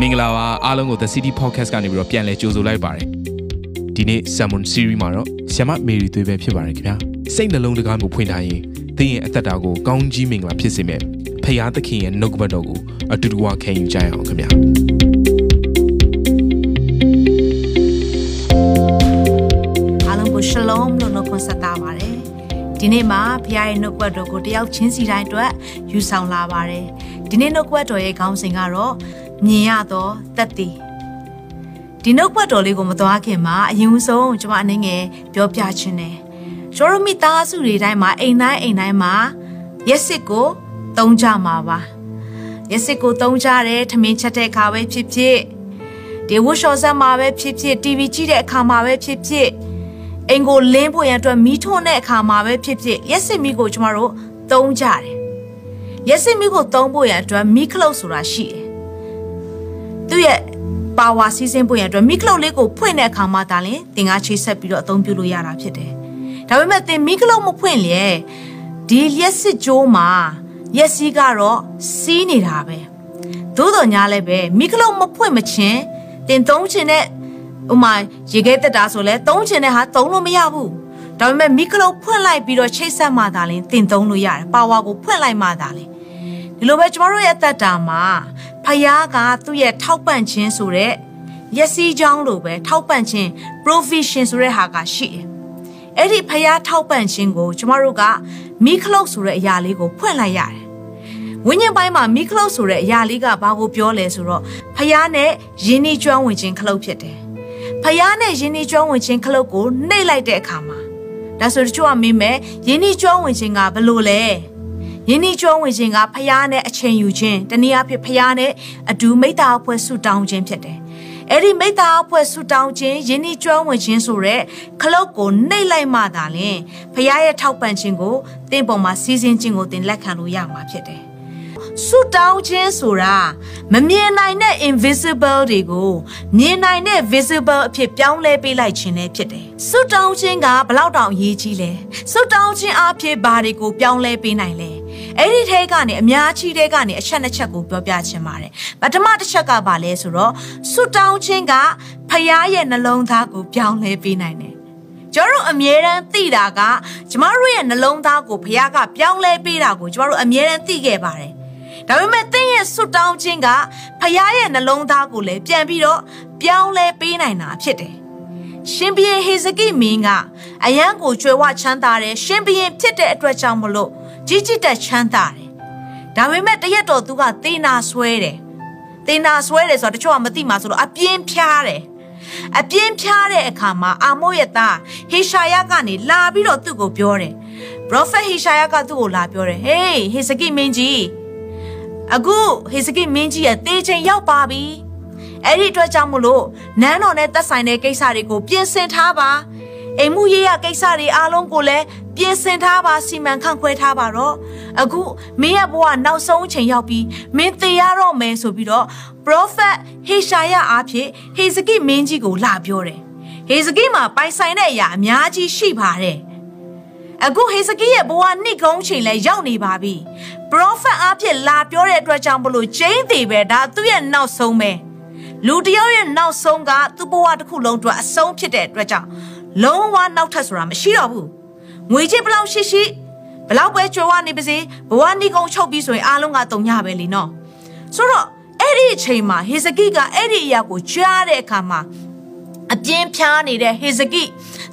မင်္ဂလာပါအားလုံးကို The City Podcast ကနေပြီးတော့ပြန်လည်ကြိုဆိုလိုက်ပါတယ်ဒီနေ့ Salmon Series မှာတော့ဆ iam မေရီသွေးပဲဖြစ်ပါတယ်ခင်ဗျာစိတ်နှလုံးတကားကိုဖွင့်ထားရင်သင်ရဲ့အသက်တာကိုကောင်းကြီးမင်္ဂလာဖြစ်စေမယ်ဖခင်သခင်ရဲ့နှုတ်ကပတ်တော်ကိုအတူတူဝခံယူကြရအောင်ခင်ဗျာအားလုံးကို Shalom လို့နှုတ်ခွန်းဆက်တာပါတယ်ဒီနေ့မှာဖခင်ရဲ့နှုတ်ကပတ်တော်ကိုတယောက်ချင်းစီတိုင်းအတွက်ယူဆောင်လာပါတယ်ဒီနေ့နှုတ်ကပတ်တော်ရဲ့ခေါင်းစဉ်ကတော့ မြင်ရသောတက်တည်ဒီနှုတ်ပတ်တော်လေးကိုမသွားခင်မှာအရင်ဆုံးကျွန်မအနေငယ်ပြောပြချင်တယ်ကျော်ရမိသားစုတွေတိုင်းမှာအိမ်တိုင်းအိမ်တိုင်းမှာရက်စစ်ကိုသုံးကြမှာပါရက်စစ်ကိုသုံးကြတယ်ထမင်းချက်တဲ့အခါပဲဖြစ်ဖြစ်ဒီဝှရှော်ဆက်မှာပဲဖြစ်ဖြစ် TV ကြည့်တဲ့အခါမှာပဲဖြစ်ဖြစ်အိမ်ကိုလင်းဖို့ရန်အတွက်မီးထွန်းတဲ့အခါမှာပဲဖြစ်ဖြစ်ရက်စစ်မီးကိုကျမတို့သုံးကြတယ်ရက်စစ်မီးကိုသုံးဖို့ရန်အတွက်မီးခလုတ်ဆိုတာရှိတယ် သူ့ရဲ့ပါဝါစီးဆင်းဖို့ရန်အတွက်မိကလုတ်လေးကိုဖွင့်တဲ့အခါမှာဒါလင်သင်ကချိတ်ဆက်ပြီးတော့အသုံးပြုလို့ရတာဖြစ်တယ်။ဒါပေမဲ့သင်မိကလုတ်မဖွင့်လေဒီလျက်စစ်ကြိုးမှာရက်စီးကတော့စီးနေတာပဲ။သို့တော်ညာလည်းပဲမိကလုတ်မဖွင့်မချင်းသင်သုံးချင်တဲ့ဥမာရေခဲတက်တာဆိုလဲသုံးချင်တဲ့ဟာသုံးလို့မရဘူး။ဒါပေမဲ့မိကလုတ်ဖွင့်လိုက်ပြီးတော့ချိတ်ဆက်မှသာလင်သင်သုံးလို့ရတယ်။ပါဝါကိုဖွင့်လိုက်မှသာလင်ဒီလိုပဲကျမတို့ရဲ့တက်တာမှာ ဖယားကသူ့ရဲ့ထောက်ပံ့ခြင်းဆိုတဲ့ရက်စီးချောင်းလိုပဲထောက်ပံ့ခြင်း provision ဆိုတဲ့ဟာကရှိတယ်။အဲ့ဒီဖယားထောက်ပံ့ခြင်းကိုကျမတို့ကမိခလုတ်ဆိုတဲ့အရာလေးကိုဖွင့်လိုက်ရတယ်။ဝိညာဉ်ပိုင်းမှာမိခလုတ်ဆိုတဲ့အရာလေးကဘာကိုပြောလဲဆိုတော့ဖယားနဲ့ယင်းနှီးကျွမ်းဝင်ခြင်းခလုတ်ဖြစ်တယ်။ဖယားနဲ့ယင်းနှီးကျွမ်းဝင်ခြင်းခလုတ်ကိုနှိပ်လိုက်တဲ့အခါမှာဒါဆိုတချို့ကမေးမယ်ယင်းနှီးကျွမ်းဝင်ခြင်းကဘယ်လိုလဲ။ ယင်းဤကျွမ်းဝင်ခြင်းကဖျားနဲ့အချိန်ယူခြင်းတနည်းအားဖြင့်ဖျားနဲ့အတူမိတ္တာအဖွဲ့ဆုတောင်းခြင်းဖြစ်တယ်။အဲ့ဒီမိတ္တာအဖွဲ့ဆုတောင်းခြင်းယင်းဤကျွမ်းဝင်ခြင်းဆိုတဲ့ခလုတ်ကိုနှိပ်လိုက်မှသာလင်ဖျားရဲ့ထောက်ပံ့ခြင်းကိုသင်ပေါ်မှာစီးစင်းခြင်းကိုသင်လက်ခံလို့ရမှာဖြစ်တယ်။ဆုတောင်းခြင်းဆိုတာမမြင်နိုင်တဲ့ invisible တွေကိုမြင်နိုင်တဲ့ visible အဖြစ်ပြောင်းလဲပေးလိုက်ခြင်းလည်းဖြစ်တယ်။ဆုတောင်းခြင်းကဘလောက်တောင်အရေးကြီးလဲ။ဆုတောင်းခြင်းအဖြစ်ဘာတွေကိုပြောင်းလဲပေးနိုင်လဲ။ အဲ့ဒီထဲကနေအများကြီးထဲကနေအချက်နှစ်ချက်ကိုပြောပြချင်ပါတယ်။ပထမတစ်ချက်ကဘာလဲဆိုတော့ဆုတောင်းခြင်းကဖခင်ရဲ့နှလုံးသားကိုပြောင်းလဲပေးနိုင်တယ်။ကျွန်တော်တို့အမြဲတမ်းသိတာကကျမတို့ရဲ့နှလုံးသားကိုဖခင်ကပြောင်းလဲပေးတာကိုကျမတို့အမြဲတမ်းသိခဲ့ပါတယ်ဒါပေမဲ့သင်ရဲ့ဆွတောင်းခြင်းကဖခင်ရဲ့နှလုံးသားကိုလည်းပြန်ပြီးတော့ပြောင်းလဲပေးနိုင်တာဖြစ်တယ်။ရှင်ဘုရင်ဟေဇကိမင်းကအယံကိုကြွယ်ဝချမ်းသာတယ်ရှင်ဘုရင်ဖြစ်တဲ့အတွက်ကြောင့်မလို့ ကြီးကြီးတက်ချမ်းသာတယ်။ဒါပေမဲ့တရက်တော်သူကသေနာဆွဲတယ်။သေနာဆွဲတယ်ဆိုတော့တချို့ကမသိမှာဆိုတော့အပြင်းဖြားတယ်။အပြင်းဖြားတဲ့အခါမှာအာမို့ရဲ့သားဟေရှာယကနေလာပြီးတော့သူ့ကိုပြောတယ်။ Prophet ဟေရှာယကသူ့ကိုလာပြောတယ်။ Hey ဟေဇကိမင်းကြီးအခုဟေစကိမင်းကြီးရဲ့တေးချိန်ရောက်ပါပြီအဲ့ဒီအတွက်ကြောင့်မလို့နန်းတော်နဲ့သက်ဆိုင်တဲ့ကိစ္စတွေကိုပြင်ဆင်ထားပါ အိမ်မှုရေးရကိစ္စတွေအားလုံးကိုလည်းပြင်ဆင်ထားပါစီမံခန့်ခွဲထားပါတော့အခုမင်းရဲ့ဘဝနောက်ဆုံးအချိန်ရောက်ပြီးမင်းသေရတော့မယ်ဆိုပြီးတော့ prophet ဟေရှာယအားဖြင့်ဟေစကိမင်းကြီးကိုလာပြောတယ်ဟေစကိမှာပိုင်ဆိုင်တဲ့အရာအများကြီးရှိပါတယ်အခုဟေစကိရဲ့ဘဝနှစ်ကုန်းချိန်လဲရောက်နေပါပြီပရောဖက်အားဖြင့်လာပြောတဲ့အတွက်ကြောင့်မလို့ကျင်းသေးပဲဒါသူ့ရဲ့နောက်ဆုံးပဲ လူတယောက်ရဲ့နောက်ဆုံးကသူ့ဘဝတစ်ခုလုံးအတွက်အဆုံးဖြစ်တဲ့အတွက်ကြောင့်လုံးဝနောက်ထပ်ဆိုတာမရှိတော့ဘူးငွေချစ်ဘလောက်ရှိရှိဘလောက်ပဲကြွယ်ဝနေပါစေဘဝနိကုံချုပ်ပြီးဆိုရင်အားလုံးကတုံညပဲလीနော်ဆိုတော့အဲ့ဒီအချိန်မှာဟေဇကိကအဲ့ဒီအရာကိုကြားတဲ့အခါမှာအပြင်းဖြားနေတဲ့ဟေဇကိ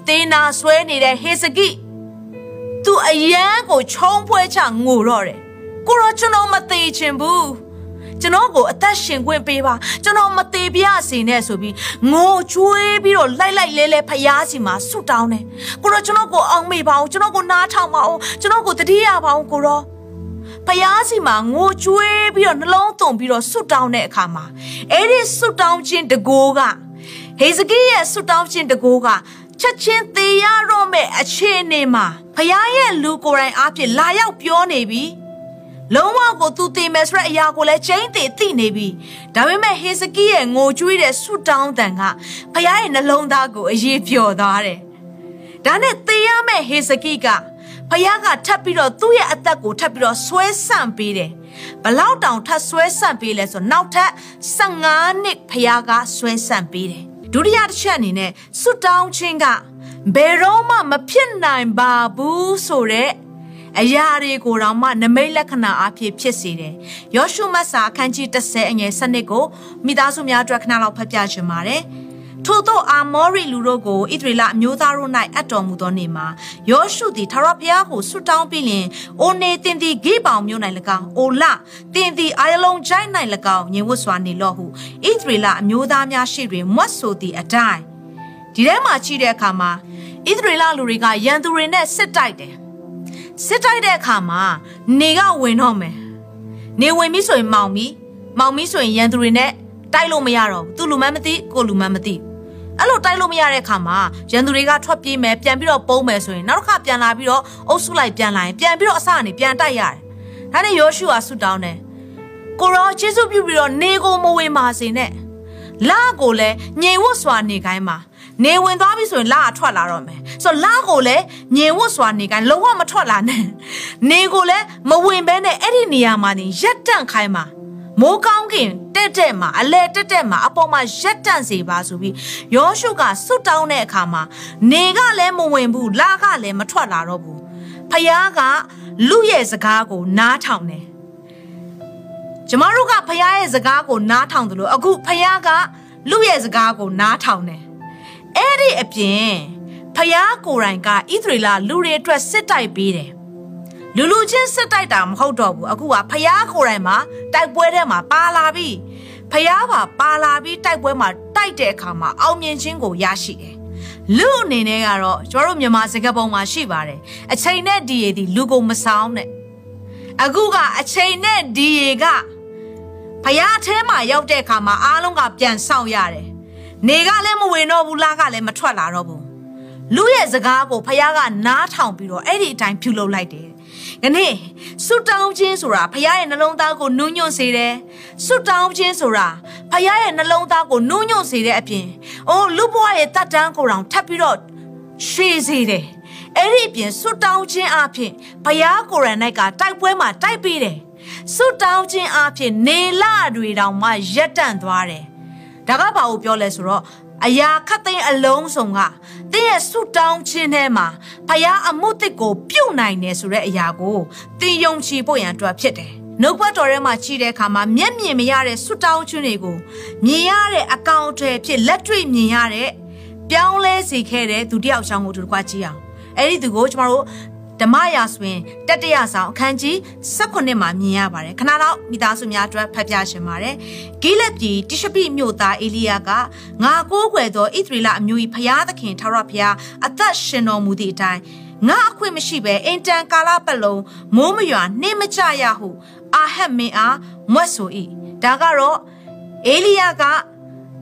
သေနာဆွဲနေတဲ့ဟေဇကိသူအယမ်းကိုခြုံဖွဲချငိုတော့တယ်ကိုရောကျွန်တော်မသေးချင်ဘူး ကျွန်တော်ကိုအသက်ရှင်ခွင့်ပေးပါကျွန်တော်မသေးပြစေနဲ့ဆိုပြီးငိုချွေးပြီးတော့လိုက်လိုက်လဲလဲဖျားစီမှာဆုတောင်းတယ်ကိုရောကျွန်တော်ကိုအောင်မေပါအောင်ကျွန်တော်ကိုနားထောင်ပါအောင်ကျွန်တော်ကိုတတိယပါအောင်ကိုရောဖျားစီမှာငိုကြွေးပြီးတော့နှလုံးသွင်းပြီးတော့ဆုတောင်းတဲ့အခါမှာအဲ့ဒီဆုတောင်းခြင်းတကိုးကဟေဇကိရဲ့ဆုတောင်းခြင်းတကိုးကချက်ချင်းသေရတော့မဲ့အခြေအနေမှာဖျားရဲ့လူကိုယ်တိုင်အားဖြင့်လာရောက်ပြောနေပြီ လုံးဝကိုသူတည်မယ်ဆိုတဲ့အရာကိုလည်းချိန်တည်သိနေပြီဒါပေမဲ့ဟေစကိရဲ့ငိုကြွေးတဲ့ဆုတောင်းတန်ကဖခင်ရဲ့နှလုံးသားကိုအရေးပျော်သွားတယ်ဒါနဲ့သေရမယ့်ဟေစကိကဖခင်ကထပ်ပြီးတော့သူ့ရဲ့အသက်ကိုထပ်ပြီးတော့ဆွဲဆန့်ပေးတယ်ဘလောက်တောင်ထပ်ဆွဲဆန့်ပေးလဲဆိုနောက်ထပ်15နှစ်ဖခင်ကဆွဲဆန့်ပေးတယ်ဒုတိယတစ်ချက်အနေနဲ့ဆွတောင်းခြင်းကဘယ်တော့မှမဖြစ်နိုင်ပါဘူးဆိုတဲ့ အရာတွေကိုတော့မှနမိတ်လက္ခဏာအဖြစ်ဖြစ်စေတယ်။ယောရှုမတ်စာအခန်းကြီး30အငယ်7ကိုမိသားစုများအတွက်ခဏလောက်ဖတ်ပြချင်ပါတယ်။ထို့သောအာမောရိလူတို့ကိုဣသရေလအမျိုးသားတို့၌အပ်တော်မူသောနေ့မှာယောရှုသည်ထာဝရဘုရားကိုဆုတောင်းပြီးလျှင်အိုနေတင်သည်ဂိပောင်မြို့၌၎င်းအိုလတင်သည်အာယလုံကျိုင်း၌၎င်းညင်ဝတ်စွာနေလော့ဟုဣသရေလအမျိုးသားများရှိတွင်မွတ်ဆိုသည့်အတိုင်းဒီထဲမှာကြည့်တဲ့အခါမှာဣသရေလလူတွေကရန်သူတွေနဲ့စစ်တိုက်တယ် စစ်တိုက်တဲ့အခါမှာနေကဝင်တော့မယ်နေဝင်ပြီဆိုရင်မောင်ပြီမောင်ပြီဆိုရင်ရန်သူတွေနဲ့တိုက်လို့မရတော့ဘူးသူလူမန်းမသိကိုလူမန်းမသိအဲ့လိုတိုက်လို့မရတဲ့ခါမှာရန်သူတွေကထွက်ပြေးမယ်ပြန်ပြီးတော့ပုံးမယ်ဆိုရင်နောက်တစ်ခါပြန်လာပြီးတော့အုပ်စုလိုက်ပြန်လာရင်ပြန်ပြီးတော့အစကနေပြန်တိုက်ရတယ်။ဒါနဲ့ယောရှုဟာဆုတောင်းတယ်။ကိုရောယေရှုပြုပြီးတော့နေကိုမဝင်ပါစေနဲ့။လာကိုလည်းညင်ဝတ်စွာနေခိုင်းပါ။ နေဝင်သွားပြီဆိုရင်လာကထွက်လာတော့မယ်။ဆိုတော့လာကိုလည်းညင်ဝတ်စွာနေခိုင်းလုံးဝမထွက်လာနဲ့။နေကိုလည်းမဝင်ဘဲနဲ့အဲ့ဒီနေရာမှာနေရက်တန့်ခိုင်းပါ။မိုးကောင်းကင်တက်တက်မှာအလဲတက်တက်မှာအပေါ်မှာရက်တန့်စေပါဆိုပြီးယောရှုကဆွတ်တောင်းတဲ့အခါမှာနေကလည်းမဝင်ဘူးလာကလည်းမထွက်လာတော့ဘူးဖယားကလူရဲ့စကားကိုနားထောင်တယ်ကျမတို့ကဖယားရဲ့စကားကိုနားထောင်တယ်လို့အခုဖယားကလူရဲ့စကားကိုနားထောင်တယ် အဲ့ဒီအပြင်ဖယားကိုယ်တိုင်ကဣသရေလလူတွေအတွက်စစ်တိုက်ပေးတယ်လူလူချင်းစစ်တိုက်တာမဟုတ်တော့ဘူးအခုကဖျားကိုယ်တိုင်မှာတိုက်ပွဲထဲမှာပါလာပြီဖျားပါပါလာပြီးတိုက်ပွဲမှာတိုက်တဲ့အခါမှာအောင်မြင်ခြင်းကိုရရှိတယ်လူအနေနဲ့ကတော့ကျွန်တော်တို့မြန်မာစကားပုံမှာရှိပါတယ်အချိန်နဲ့ဒီရည်ဒီလူကိုမဆောင်နဲ့အခုကအချိန်နဲ့ဒီရည်ကဖျားအထဲမှာရောက်တဲ့အခါမှာအားလုံးကပြန်ဆောင်ရတယ် နေကလည်းမဝင်တော့ဘူးလားကလည်းမထွက်လာတော့ဘူးလူရဲ့စကားကိုဖះကနားထောင်ပြီးတော့အဲ့ဒီအတိုင်းပြုလုပ်လိုက်တယ်။ဒီနေ့ဆုတောင်းခြင်းဆိုတာဖះရဲ့နှလုံးသားကိုနူးညွတ်စေတယ်။ဆုတောင်းခြင်းဆိုတာဖះရဲ့နှလုံးသားကိုနူးညွတ်စေတဲ့အပြင်အိုးလူဘဝရဲ့တတ်တန်းကိုတောင်ထပ်ပြီးတော့ရှေ့စေတယ်။အဲ့ဒီအပြင်ဆုတောင်းခြင်းအပြင်ဖះကိုရန်၌ကတိုက်ပွဲမှာတိုက်ပြီးတယ်။ဆုတောင်းခြင်းအပြင်နေလတွေတောင်မှရက်တန့်သွားတယ်။ ဒါကဘာကိုပြောလဲဆိုတော့အရာခတ်သိမ်းအလုံးစုံကတင်းရဲ့ဆုတောင်းခြင်းထဲမှာဖယားအမှုတစ်ကိုပြုတ်နိုင်တယ်ဆိုတဲ့အရာကိုတင်းယုံကြည်ဖို့ရန်အတွက်ဖြစ်တယ်။နှုတ်ဘတ်တော်ထဲမှာကြည့်တဲ့အခါမှာမျက်မြင်မရတဲ့ဆုတောင်းခြင်းတွေကိုမြင်ရတဲ့အကောင့်တွေဖြစ်လက်တွေ့မြင်ရတဲ့ပြောင်းလဲစေခဲ့တဲ့သူတယောက်ချောင်းကိုတို့ကကြည့်အောင်။အဲ့ဒီသူကိုကျမတို့ ဓမ္မရာဆိုရင်တတရဆောင်အခန်းကြီး18မှာမြင်ရပါတယ်ခဏတော့မိသားစုများအတွက်ဖတ်ပြရှင်ပါတယ်ဂိလက်ပြည်တိရှပိမြို့သားအေလိယကငါကိုးကွယ်သောဣသရေလအမျိုး၏ဖျားသခင်ထာဝရဘုရားအသက်ရှင်တော်မူသည့်အတိုင်းငါအခွင့်မရှိဘဲအင်တန်ကာလပတ်လုံးမိုးမရွာနှင်းမကြရဟုအာဟက်မင်းအားမွတ်ဆို၏ဒါကတော့အေလိယက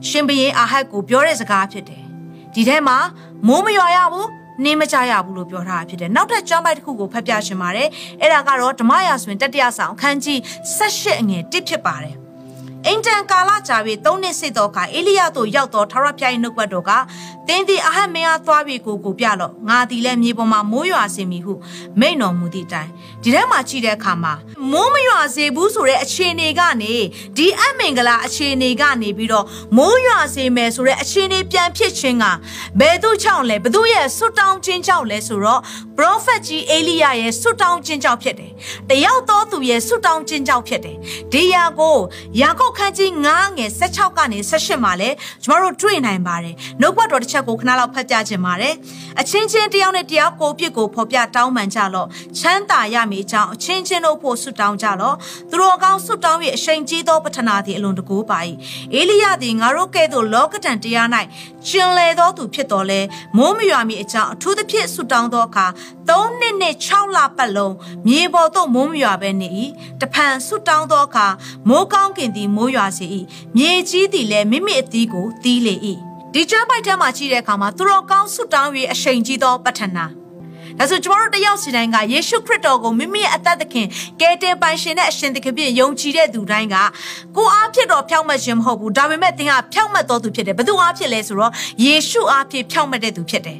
ရှင်ဘရင်အာဟက်ကိုပြောတဲ့စကားဖြစ်တယ်ဒီထဲမှာမိုးမရွာရဘူး နှင်းမကြရဘူးလို့ပြောထားတာဖြစ်တယ်နောက်ထပ်ကျမ်းပိုက်တစ်ခုကိုဖတ်ပြရှင်ပါတယ်အဲ့ဒါကတော့ဓမ္မရာဆိုရင်တတိယဆောင်အခန်းကြီး18အငယ်1ဖြစ်ပါတယ် အင်တန်ကာလကြာပြီးသုံးနှစ်စစ်တော့ကအေလိယတို့ရောက်တော့ထာဝရဘုရား၏နှုတ်ကပတ်တော်ကတင်းသည်အဟတ်မင်းအားသွားပြီးကိုကိုပြတော့ငါသည်လည်းမြေပေါ်မှာမိုးရွာစေမည်ဟုမိန့်တော်မူသည့်အတိုင်းဒီထဲမှာကြည့်တဲ့အခါမှာမိုးမရွာစေဘူးဆိုတဲ့အခြေအနေကနေဒီအမင်္ဂလာအခြေအနေကနေပြီးတော့မိုးရွာစေမယ်ဆိုတဲ့အခြေအနေပြန်ဖြစ်ခြင်းကဘယ်သူချောင်းလဲဘသူရဲ့ဆွတောင်းခြင်းကြောင့်လဲဆိုတော့ prophet ကြီးအေလိယရဲ့ဆွတောင်းခြင်းကြောင့်ဖြစ်တယ်တယောက်သောသူရဲ့ဆွတောင်းခြင်းကြောင့်ဖြစ်တယ်ဒီယာကိုယာကုပ်ခန်းကြီး9ငယ်16ကနေ18မှာလဲကျမတို့တွေ့နိုင်ပါတယ်နှုတ်ဘတ်တော်တစ်ချက်ကိုခဏလောက်ဖတ်ပြခြင်းပါတယ်အချင်းချင်းတယောက်နဲ့တယောက်ကိုပြစ်ကိုဖော်ပြတောင်းပန်ကြလော့ချမ်းသာရမည်အကြောင်းအချင်းချင်းတို့ဖို့ဆုတောင်းကြလော့သူတို့ကောင်းဆုတောင်း၍အရှိန်ကြီးသောပထနာသည်အလွန်တကူပါ၏အေလိယသည်ငါတို့ကဲ့သို့လောကတန်တရား၌ရှင်လေသောသူဖြစ်တော်လဲမိုးမရွာမီအကြောင်းအထူးသဖြင့်ဆုတောင်းသောအခါ၃နှစ်နဲ့6လပတ်လုံးမြေပေါ်သို့မိုးမရွာဘဲနေ၏တဖန်ဆုတောင်းသောအခါမိုးကောင်းကင်သည်မိုးရွာစေ၏မြေကြီးသည်လည်းမိမိအသီးကိုသီးလေ၏ဒီကျမ်းပိုက်ထဲမှာကြည့်တဲ့အခါမှာသူတော်ကောင်းဆုတောင်း၍အရှိန်ကြီးသောပတ္ထနာဒါဆိုကျွန်တော်တို့တယောက်စီတိုင်းကယေရှုခရစ်တော်ကိုမိမိရဲ့အသက်သခင်ကယ်တင်ပိုင်ရှင်တဲ့အရှင်သခင်ဖြစ်ယုံကြည်တဲ့သူတိုင်းကကိုအားဖြစ်တော်ဖြောင့်မတ်ခြင်းမဟုတ်ဘူးဒါပေမဲ့သင်ကဖြောင့်မတ်တော်သူဖြစ်တယ်ဘယ်သူအားဖြစ်လဲဆိုတော့ယေရှုအားဖြင့်ဖြောင့်မတ်တဲ့သူဖြစ်တယ်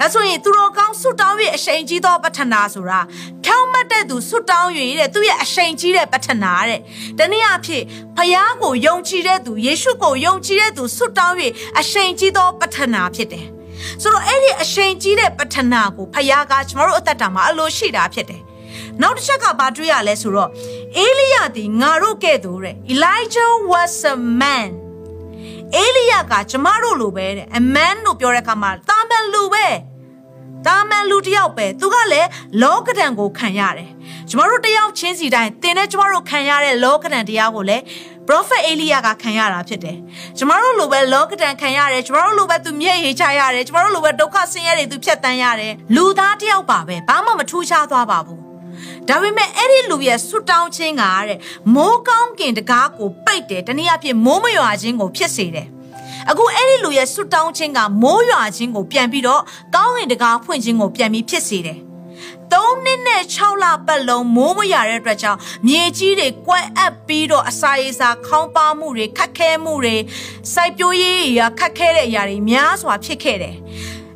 ဒါဆိုရင်သူတော်ကောင်းဆွတောင်း၍အရှိန်ကြီးသောပထနာဆိုတာဖြောင်းမတ်တဲ့သူဆွတောင်း၍တဲ့သူရဲ့အရှိန်ကြီးတဲ့ပထနာတဲ့တနည်းအားဖြင့်ဖယားကိုယုံကြည်တဲ့သူယေရှုကိုယုံကြည်တဲ့သူဆွတောင်း၍အရှိန်ကြီးသောပထနာဖြစ်တယ်ဆိုတော့အဲ့ဒီအရှိန်ကြီးတဲ့ပထနာကိုဖယားကကျွန်တော်တို့အသက်တာမှာအလိုရှိတာဖြစ်တယ်နောက်တစ်ချက်ကဘာတွေ့ရလဲဆိုတော့အေလိယသည်ငါတို့ကဲ့သို့တဲ့ Elijah was a man အေလိယကကျမတို့လိုပဲတဲ့ a man လို့ပြောတဲ့အခါမှာတာ မန်လူပဲတာမန်လူတယောက်ပဲသူကလည်းလောကဒဏ်ကိုခံရတယ်ကျမတို့တယောက်ချင်းစီတိုင်းသင်နဲ့ကျမတို့ခံရတဲ့လောကဒဏ်တရားကိုလည်း prophet အေလိယကခံရတာဖြစ်တယ်ကျမတို့လိုပဲလောကဒဏ်ခံရတယ်ကျမတို့လိုပဲသူမျက်ရည်ချရတယ်ကျမတို့လိုပဲဒုက္ခဆင်းရဲတွေသူဖြတ်တန်းရတယ်လူသားတယောက်ပါပဲဘာမှမထူးခြားသွားပါဘူးဒါပေမဲ့အဲ့ဒီလူရဲ့ဆွတောင်းခြင်းကတဲ့မိုးကောင်းကင်တကားကိုပိတ်တယ်တနည်းအားဖြင့်မိုးမရွာခြင်းကိုဖြစ်စေတယ် အခုအဲ့ဒီလူရဲ့ဆွတောင်းခြင်းကမိုးရွာခြင်းကိုပြန်ပြီးတော့ကောင်းကင်တကားဖွင့်ခြင်းကိုပြန်ပြီးဖြစ်စေတယ်၃နှစ်နဲ့6လပတ်လုံးမိုးမရတဲ့အတွက်ကြောင့်မြေကြီးတွေကွက်အပ်ပြီးတော့အစာရေစာခေါင်းပါမှုတွေခက်ခဲမှုတွေစိုက်ပျိုးရေးရာခက်ခဲတဲ့အရာတွေများစွာဖြစ်ခဲ့တယ်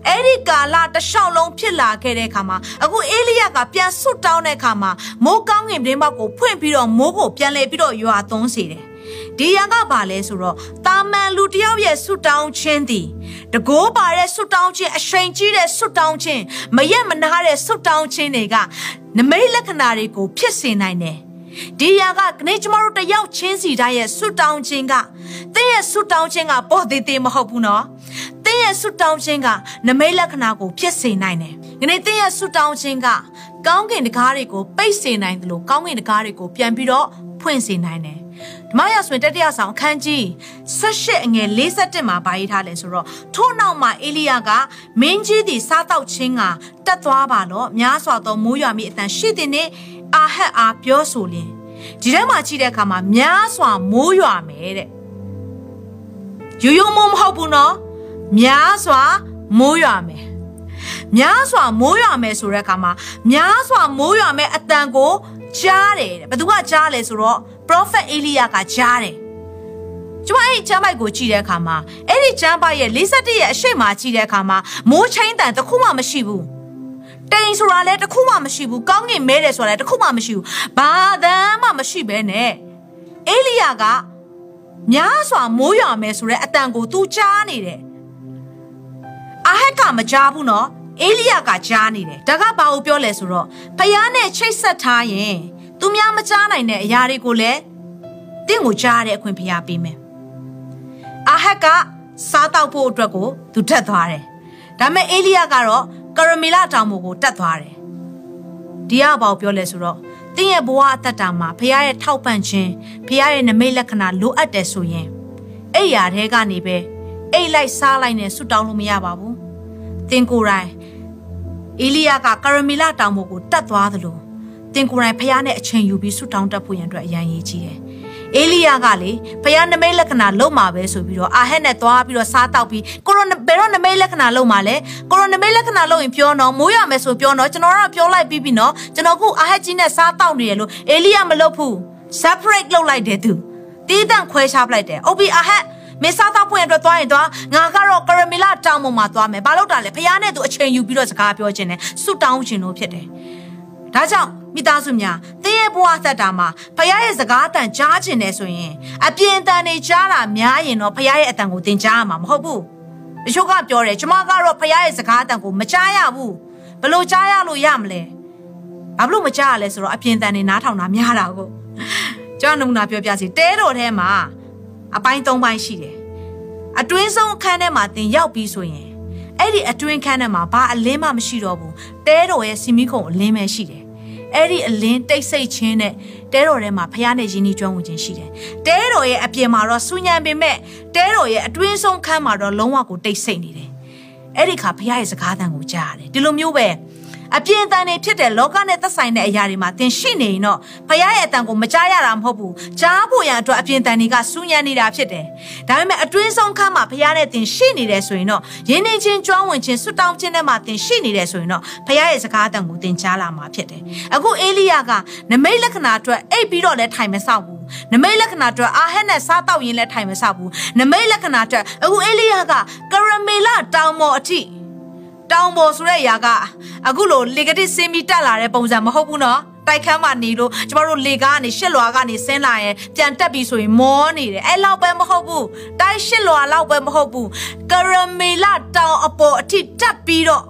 အဲ့ဒီကာလတလျှောက်လုံးဖြစ်လာခဲ့တဲ့အခါမှာအခုအေလိယကပြန်ဆွတ်တောင်းတဲ့အခါမှာမိုးကောင်းကင်ပြင်းပေါက်ကိုဖွင့်ပြီးတော့မိုးကိုပြန်လဲပြီးတော့ရွာသွန်းစေတယ် ဒီရန်ကဘာလဲဆိုတော့တာမန်လူတယောက်ရဲ့ဆွတ်တောင်းခြင်းသည်တကိုးပါတဲ့ဆွတ်တောင်းခြင်းအရှိန်ကြီးတဲ့ဆွတ်တောင်းခြင်းမရက်မနာတဲ့ဆွတ်တောင်းခြင်းတွေကနမိတ်လက္ခဏာတွေကိုဖြစ်စေနိုင်တယ်ဒီယာကခနေ့ကျမတို့တယောက်ချင်းစီတိုင်းရဲ့ဆွတောင်းခြင်းကသင်ရဲ့ဆွတောင်းခြင်းကပေါ်သေးသေးမဟုတ်ဘူးနော်သင်ရဲ့ဆွတောင်းခြင်းကနမိတ်လက္ခဏာကိုဖြစ်စေနိုင်တယ်ခနေ့သင်ရဲ့ဆွတောင်းခြင်းကကောင်းကင်တကားတွေကိုပိတ်စေနိုင်တယ်လို့ကောင်းကင်တကားတွေကိုပြန်ပြီးတော့ဖွင့်စေနိုင်တယ် ဓမ္မရာဆိုရင်တတိယဆောင်အခန်းကြီး78အငယ်47မှာပါရေးထားလဲဆိုတော့ထို့နောက်မှာအေလိယကမင်းကြီးသည်စားတော့ခြင်းကတက်သွားပါတော့များစွာသောမိုးရွာမိအတန်ရှိတဲ့နေ့အာဟက်အားပြောဆိုလင်ဒီထဲမှာကြည့်တဲ့အခါမှာများစွာမိုးရွာမယ်တဲ့ရိုးရိုးမိုးမဟုတ်ဘူးနော်များစွာမိုးရွာမယ်များစွာမိုးရွာမယ်ဆိုတဲ့အခါမှာများစွာမိုးရွာမယ်အတန်ကိုကြားတယ်တဲ့ဘသူကကြားလဲဆိုတော့ prophet အေလိယကကြားတယ်ကျမအဲ့ဒီကျမ်းပိုက်ကိုကြည့်တဲ့အခါမှာအဲ့ဒီကျမ်းပိုက်ရဲ့51ရဲ့အရှိမကြည့်တဲ့အခါမှာမိုးချင်းတန်တစ်ခုမှမရှိဘူးတိမ်ဆိုတာလည်းတစ်ခုမှမရှိဘူးကောင်းကင်မဲတယ်ဆိုတာလည်းတစ်ခုမှမရှိဘူးဘာသမ်းမှမရှိဘဲနဲ့အေလိယကများစွာမိုးရွာမယ်ဆိုတဲ့အတန်ကို तू ကြားနေတယ်အာဟက်ကမကြားဘူးနော်အေလိယကကြားနေတယ်ဒါကဘာကိုပြောလဲဆိုတော့ဖယားနဲ့ချိတ်ဆက်ထားရင် သူများမကြားနိုင်တဲ့အရာတွေကိုလည်းတင့်ကိုကြားတဲ့အခွင့်ဖယားပေးမယ်အာဟက်ကစားတောက်ဖို့အတွက်ကိုသူထက်သွားတယ်ဒါပေမဲ့အေလိယကတော့ကရမီလာတောင်ပေါ်ကိုတက်သွားတယ်ဒီကဘာကိုပြောလဲဆိုတော့တင်းရဲ့ဘဝအသက်တာမှာဖခင်ရဲ့ထောက်ပံ့ခြင်းဖခင်ရဲ့နမိတ်လက္ခဏာလိုအပ်တယ်ဆိုရင်အဲ့ရာထဲကနေပဲအိတ်လိုက်စားလိုက်နဲ့ဆွတောင်းလို့မရပါဘူးတင်ကိုယ်တိုင်အေလိယကကရမီလာတောင်ပေါ်ကိုတက်သွားသလို တင်ကိုယ်တိုင်ဖခင်နဲ့အချိန်ယူပြီးဆွတောင်းတတ်ဖို့ရန်အတွက်အရန်ရည်ကြီးတယ်အေလိယကလေဖယားနမိတ်လက္ခဏာလုံမှာပဲဆိုပြီးတော့အာဟက်နဲ့သွားပြီးတော့စားတောက်ပြီးကိုရိုဘယ်တော့နမိတ်လက္ခဏာလုံမှာလဲကိုရိုနမိတ်လက္ခဏာလုံရင်ပြောတော့မိုးရမယ်ဆိုပြောတော့ကျွန်တော်ကတော့ပြောလိုက်ပြီးပြီနော်ကျွန်တော်ခုအာဟက်ကြီးနဲ့စားတောက်နေရလို့အေလိယမလုပ်ဘူး separate လုပ်လိုက်တယ်သူတီးတန့်ခွဲခြားပလိုက်တယ်အိုဘီအာဟက်မေစာသားဖွင့်အတွက်သွားရင်သွားငါကတော့ကရမီလာတောင်ပေါ်မှာသွားမယ်ဘာလို့တာလဲဖယားနဲ့သူအချိန်ယူပြီးတော့စကားပြောခြင်းနဲ့ဆွတောင်းခြင်းလို့ဖြစ်တယ် ဒါကြောင့်မိသားစုများသင်ရဲ့ဘဝသက်တာမှာဖခင်ရဲ့စကားအတန်ကြားခြင်းနဲ့ဆိုရင်အပြင်းအထန်နေကြားတာများရင်တော့ဖခင်ရဲ့အတန်ကိုသင်ကြားရမှာမဟုတ်ဘူးတချို့ကပြောတယ်ကျမကတော့ဖခင်ရဲ့စကားအတန်ကိုမကြားရဘူးဘလို့ကြားရလို့ရမလဲဘာလို့မကြားရလဲဆိုတော့အပြင်းအထန်နေနားထောင်တာများတာကိုကျွန်တော်နမူနာပြောပြစီတဲတော်ထဲမှာအပိုင်း၃ပိုင်းရှိတယ်အတွင်းဆုံးအခန်းထဲမှာသင်ရောက်ပြီးဆိုရင် အဲ့ဒီအတွင်းခန်းထဲမှာဘာအလင်းမှမရှိတော့ဘူးတဲတော်ရဲ့စီမီခုံအလင်းပဲရှိတယ်အဲ့ဒီအလင်းတိတ်ဆိတ်ခြင်းနဲ့တဲတော်ထဲမှာဖះနဲ့ယင်းနှီးကျွမ်းဝင်ခြင်းရှိတယ်တဲတော်ရဲ့အပြင်မှာတော့ဆူညံပေမဲ့တဲတော်ရဲ့အတွင်းဆုံးခန်းမှာတော့လုံးဝကိုတိတ်ဆိတ်နေတယ်အဲ့ဒီခါဖះရဲ့စကားသံကိုကြားရတယ်ဒီလိုမျိုးပဲ အပြင်းအထန်တွေဖြစ်တဲ့လောကနဲ့သက်ဆိုင်တဲ့အရာတွေမှာသင်ရှိနေရင်တော့ဖခင်ရဲ့အတန်ကိုမကြားရတာမဟုတ်ဘူးကြားဖို့ရန်အတွက်အပြင်းအထန်တွေကစူးညံနေတာဖြစ်တယ်ဒါပေမဲ့အတွင်းဆုံးခန်းမှာဖခင်နဲ့သင်ရှိနေတယ်ဆိုရင်တော့ယဉ်နေချင်းကြွားဝင်ခြင်းဆွတောင်းခြင်းနဲ့မှသင်ရှိနေတယ်ဆိုရင်တော့ဖခင်ရဲ့စကားအတန်ကိုသင်ကြားလာမှာဖြစ်တယ်အခုအေလိယကနမိတ်လက္ခဏာအတွက်အိပ်ပြီးတော့လည်းထိုင်မဆောက်ဘူးနမိတ်လက္ခဏာအတွက်အာဟက်နဲ့စားတော့ရင်လည်းထိုင်မဆောက်ဘူးနမိတ်လက္ခဏာအတွက်အခုအေလိယကကရမေလတောင်မော်အထိ တောင်ပေါ်ဆိုတဲ့အရာကအခုလိုလေကတိစင်းပြီးတက်လာတဲ့ပုံစံမဟုတ်ဘူးနော်တိုက်ခန်းမှာနေလို့ကျမတို့လေကားကနေရှစ်လွာကနေဆင်းလာရင်ပြန်တက်ပြီးဆိုရင်မောနေတယ်အဲ့လောက်ပဲမဟုတ်ဘူးတိုက်ရှစ်လွာလောက်ပဲမဟုတ်ဘူးကရမီလာတောင်အပေါ်အထိတက်ပြီးတော့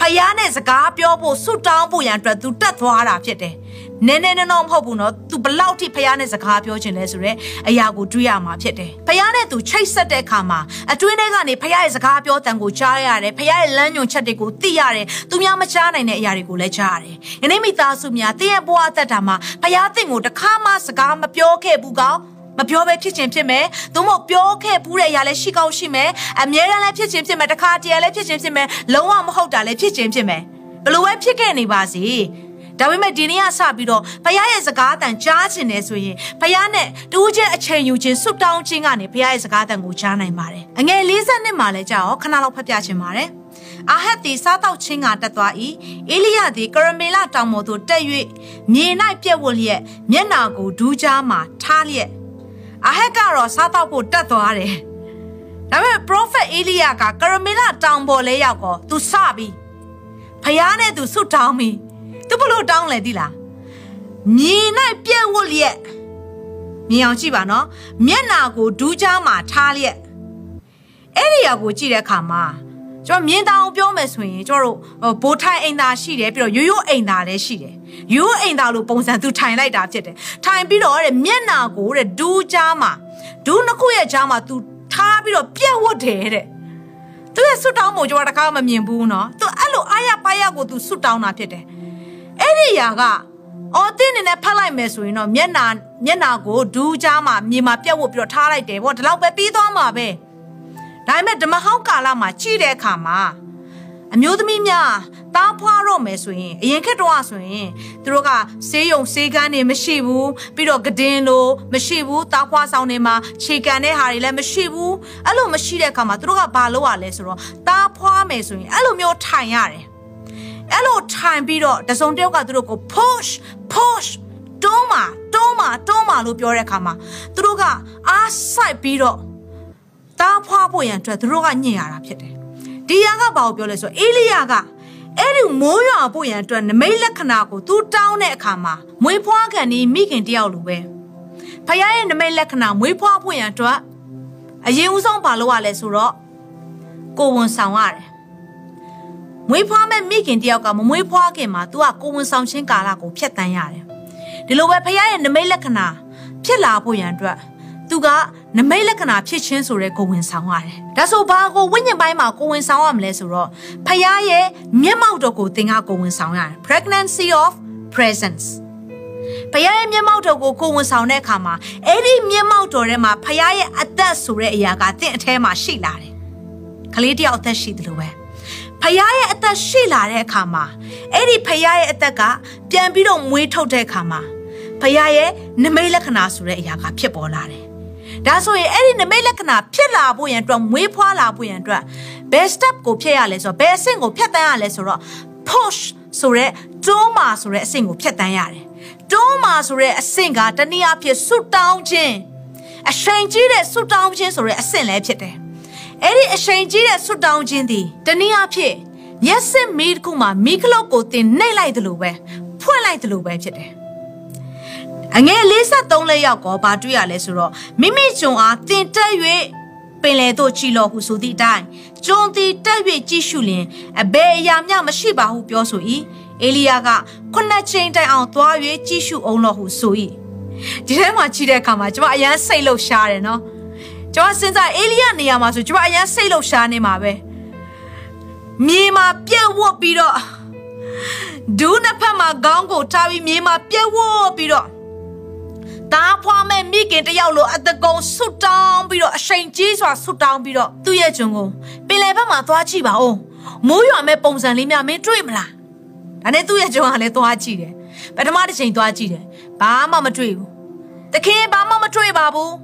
ဖယားနဲ့စကားပြောဖို့ဆွတောင်းဖို့ရန်အတွက်သူတက်သွားတာဖြစ်တယ် နည်းနည်းနော်မဟုတ်ဘူးနော်သူဘလောက်ထိဖះနဲ့စကားပြောချင်လဲဆိုတော့အရာကိုတွေးရမှာဖြစ်တယ်ဖះနဲ့သူချိတ်ဆက်တဲ့အခါမှာအတွင်းထဲကနေဖះရဲ့စကားပြောတန်ကိုကြားရတယ်ဖះရဲ့လမ်းညွန်ချက်တွေကိုသိရတယ်သူများမကြားနိုင်တဲ့အရာတွေကိုလည်းကြားရတယ်ယနေ့မိသားစုများတင်းရဲ့ဘဝအသက်တာမှာဖះသင်ကိုတခါမှစကားမပြောခဲ့ဘူးကောမပြောပဲဖြစ်ခြင်းဖြစ်မယ်။သို့မဟုတ်ပြောခဲ့ဘူးတဲ့အရာလည်းရှိကောင်းရှိမယ်။အမြဲတမ်းလည်းဖြစ်ခြင်းဖြစ်မယ်။တခါတည်းလည်းဖြစ်ခြင်းဖြစ်မယ်။လုံးဝမဟုတ်တာလည်းဖြစ်ခြင်းဖြစ်မယ်။ဘလို့ပဲဖြစ်ခဲ့နေပါစေ ဒါပေမဲ့ဒီနေ့ကစပြီးတော့ဖခင်ရဲ့စကားအတန်ကြားချင်တယ်ဆိုရင်ဖခင်နဲ့တူးချင်းအချိန်ယူခြင်းဆွတောင်းခြင်းကနေဖခင်ရဲ့စကားအတန်ကိုကြားနိုင်ပါတယ်အငယ်40နှစ်မှလည်းကြာရောခဏလောက်ဖတ်ပြခြင်းပါတယ်အာဟတ်သည်စားတော့ချင်းကတက်သွား၏အေလိယသည်ကရမေလတောင်ပေါ်သို့တက်၍မြေ၌ပြက်ဝတ်လျက်မျက်နာကိုဒူးကြားမှထားလျက်အာဟတ်ကတော့စားတော့ဖို့တက်သွားတယ်ဒါပေမဲ့ prophet အေလိယကကရမေလတောင်ပေါ်လဲရောက်တော့သူစပြီဖျားနဲ့သူဆွတောင်းပြီ သူဘလို့တောင်းလဲဒီလားမြင်နိုင်ပြန့်ဝတ်လျက်မြင်အောင်ကြည့်ပါနော်မျက်နာကိုဒူးချားမှာထားလျက်အဲ့ဒီရာကိုကြည့်တဲ့အခါမှာကျွန်တော်မြင်တာအောင်ပြောမယ်ဆိုရင်ကျွန်တော်တို့ဘိုးထိုင်အိမ်သာရှိတယ်ပြီးတော့ရိုးရိုးအိမ်သာလည်းရှိတယ်ရိုးရိုးအိမ်သာလို့ပုံစံသူထိုင်လိုက်တာဖြစ်တယ်ထိုင်ပြီးတော့တဲ့မျက်နာကိုတဲ့ဒူးချားမှာဒူးနှစ်ခုရဲ့ချားမှာ तू ထားပြီးတော့ပြက်ဝတ်တယ်တဲ့သူရဲ့ဆွတ်တောင်းပုံကျွန်တော်တခါမှမမြင်ဘူးနော်သူအဲ့လိုအားရပါးရကို तू ဆွတ်တောင်းတာဖြစ်တယ် အဲ့ဒီຢာကအော်တင်းနေနဲ့ဖတ်လိုက်မယ်ဆိုရင်တော့မျက်နာမျက်နာကိုဒူးကြားမှာမြေမှာပြက်ဝတ်ပြီးတော့ထားလိုက်တယ်ဗောဒီလောက်ပဲပြီးသွားမှာပဲဒါပေမဲ့ဓမ္မဟောင်းကာလမှာကြည့်တဲ့အခါမှာအမျိုးသမီးများတားဖွားတော့မယ်ဆိုရင်အရင်ခက်တော့ဆိုရင်သူတို့ကဆေးရုံဆေးကန်းတွေမရှိဘူးပြီးတော့ကဒင်းလိုမရှိဘူးတားဖွားဆောင်တွေမှာခြေကန်တဲ့ဟာတွေလည်းမရှိဘူးအဲ့လိုမရှိတဲ့အခါမှာသူတို့ကဘာလုပ်ရလဲဆိုတော့တားဖွားမယ်ဆိုရင်အဲ့လိုမျိုးထိုင်ရတယ် အဲ့လိုထိုင်ပြီးတော့တစုံတယောက်ကသူတို့ကို push push တွန်းမှာတွန်းမှာတွန်းမှာလို့ပြောတဲ့အခါမှာသူတို့ကအားဆိုင်ပြီးတော့တားဖွားဖို့ရန်အတွက်သူတို့ကညင်ရတာဖြစ်တယ်ဒီယာကဘာကိုပြောလဲဆိုတော့အေလိယကအဲ့ဒီမိုးရွာဖို့ရန်အတွက်နမိတ်လက္ခဏာကိုသူတောင်းတဲ့အခါမှာမွေးဖွားခံနေမိခင်တယောက်လိုပဲဖခင်ရဲ့နမိတ်လက္ခဏာမွေးဖွားဖို့ရန်အတွက်အရင်ဦးဆုံးဘာလုပ်ရလဲဆိုတော့ကိုဝန်ဆောင်ရတယ် မွေးဖွားမဲ့မိခင်တယောက်ကမမွေးဖွားခင်မှာ तू ကကိုဝန်ဆောင်ခြင်းကာလကိုဖျက်တမ်းရတယ်ဒီလိုပဲဖခင်ရဲ့နမိတ်လက္ခဏာဖြစ်လာဖို့ရန်အတွက်သူကနမိတ်လက္ခဏာဖြစ်ခြင်းဆိုတဲ့ကိုဝင်ဆောင်ရတယ်။ဒါဆိုဘာကိုဝိညာဉ်ပိုင်းမှာကိုဝင်ဆောင်ရမလဲဆိုတော့ဖခင်ရဲ့မျက်မှောက်တော်ကိုသင်ကကိုဝင်ဆောင်ရတယ်။ Pregnancy of presence ဖခင်ရဲ့မျက်မှောက်တော်ကိုကိုဝင်ဆောင်တဲ့အခါမှာအဲ့ဒီမျက်မှောက်တော်ထဲမှာဖခင်ရဲ့အသက်ဆိုတဲ့အရာကသင်အထဲမှာရှိလာတယ်။ကလေးတယောက်အသက်ရှိတယ်လို့ပဲ။ ဖခင်ရဲ့အသက်ရှိလာတဲ့အခါမှာအဲ့ဒီဖခင်ရဲ့အသက်ကပြန်ပြီးတော့မွေးထုတ်တဲ့အခါမှာဖခင်ရဲ့နမိတ်လက္ခဏာဆိုတဲ့အရာကဖြစ်ပေါ်လာတယ်ဒါဆိုရင်အဲ့ဒီနမိတ်လက္ခဏာဖြစ်လာဖို့ရန်အတွက်မွေးဖွားလာဖို့ရန်အတွက်ဘယ် step ကိုဖြတ်ရလဲဆိုတော့ဘယ်အဆင့်ကိုဖြတ်တန်းရလဲဆိုတော့ push ဆိုတဲ့တွန်းမာဆိုတဲ့အဆင့်ကိုဖြတ်တန်းရတယ်တွန်းမာဆိုတဲ့အဆင့်ကတနည်းအားဖြင့်ဆွတောင်းခြင်းအရှိန်ကြီးတဲ့ဆွတောင်းခြင်းဆိုတဲ့အဆင့်လည်းဖြစ်တယ် အဲ့ဒီအရှိန်ကြီးတဲ့ဆွတောင်းခြင်းသည်တနည်းအားဖြင့်မျက်စိမီးတစ်ခုမှာမီးကလုတ်ကိုတင်နှိပ်လိုက်တယ်လို့ပဲဖွင့်လိုက်တယ်လို့ပဲဖြစ်တယ်အငယ်53လက်ယောက်ကောဘာတွေ့ရလဲဆိုတော့မိမိဂျုံအားတင်တက်၍ပင်လေတို့ကြည်လော်ဟုဆိုသည့်အတိုင်းဂျုံသည်တက်၍ကြည့်ရှုလင်အဘယ်အရာမျှမရှိပါဟုပြောဆို၏အေလိယကခုနှစ်ချိန်တိုင်အောင်သွား၍ကြည့်ရှုအောင်လောဟုဆို၏ဒီထဲမှာကြည့်တဲ့အခါမှာကျွန်မအရန်စိတ်လှုပ်ရှားတယ်နော် ကျွန်မစဉ်းစားအေလိယနေရာမှာဆိုကျွန်မအရန်စိတ်လှုပ်ရှားနေမှာပဲမြေမှာပြက်ဝတ်ပြီးတော့ဒူးနှစ်ဖက်မှာခေါင်းကိုထားပြီးမြေမှာပြက်ဝတ်ပြီးတော့တားဖွားမဲ့မိခင်တယောက်လိုအတကုံဆွတောင်းပြီးတော့အရှိန်ကြီးစွာဆွတောင်းပြီးတော့သူ့ရဲ့ဂျုံကိုပင်လယ်ဘက်မှာသွားကြည့်ပါဦးမိုးရွာမဲ့ပုံစံလေးများမင်းတွေ့မလားဒါနဲ့သူ့ရဲ့ဂျုံကလည်းသွားကြည့်တယ်ပထမတစ်ချိန်သွားကြည့်တယ်ဘာမှမတွေ့ဘူးတခင်ဘာမှမတွေ့ပါဘူး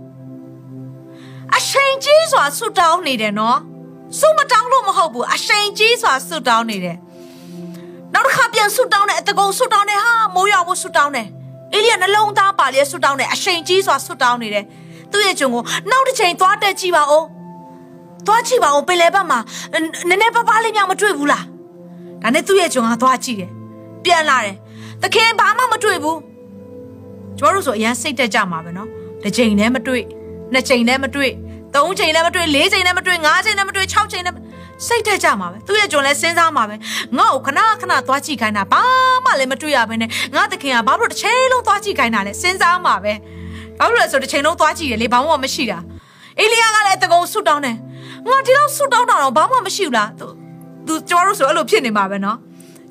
အရှိန်ကြီးစွာဆွတောင်းနေတယ်နော်ဆုမတောင်းလို့မဟုတ်ဘူးအရှိန်ကြီးစွာဆွတောင်းနေတယ်နောက်တစ်ခါပြန်ဆွတောင်းတယ်အတကုံဆွတောင်းတယ်ဟာမိုးရွာဖို့ဆွတောင်းတယ်အေလိယနှလုံးသားပါလျက်ဆွတောင်းတယ်အရှိန်ကြီးစွာဆွတောင်းနေတယ်သူ့ရဲ့ဂျုံကိုနောက်တစ်ချိန်သွားတက်ကြည့်ပါဦးသွားကြည့်ပါဦးပင်လယ်ဘက်မှာနည်းနည်းပါးပါးလေးများမတွေ့ဘူးလားဒါနဲ့သူ့ရဲ့ဂျုံကသွားကြည့်တယ်ပြန်လာတယ်တခင်ဘာမှမတွေ့ဘူးကျမတို့ဆိုအရန်စိတ်တက်ကြမှာပဲနော်တစ်ချိန်လည်းမတွေ့ နှစ်ချိန်လည်းမတွေ့သုံးချိန်လည်းမတွေ့လေးချိန်လည်းမတွေ့ငါးချိန်လည်းမတွေ့၆ချိန်လည်းစိတ်တက်ကြမှာပဲသူ့ရဲ့ဂျုံလည်းစဉ်းစားမှာပဲငါ့ကိုခဏခဏသွားကြည့်ခိုင်းတာဘာမှလည်းမတွေ့ရဘဲနဲ့ငါတခင်ကဘာလို့တစ်ချိန်လုံးသွားကြည့်ခိုင်းတာလဲစဉ်းစားမှာပဲဘာလို့လဲဆိုတစ်ချိန်လုံးသွားကြည့်ရလေဘာမှမရှိတာအေလီယာကလည်းတကုံဆူတောင်းတယ်ငါဒီလောက်ဆူတောင်းတာတော့ဘာမှမရှိဘူးလားသူသူကျမတို့ဆိုအဲ့လိုဖြစ်နေမှာပဲနော်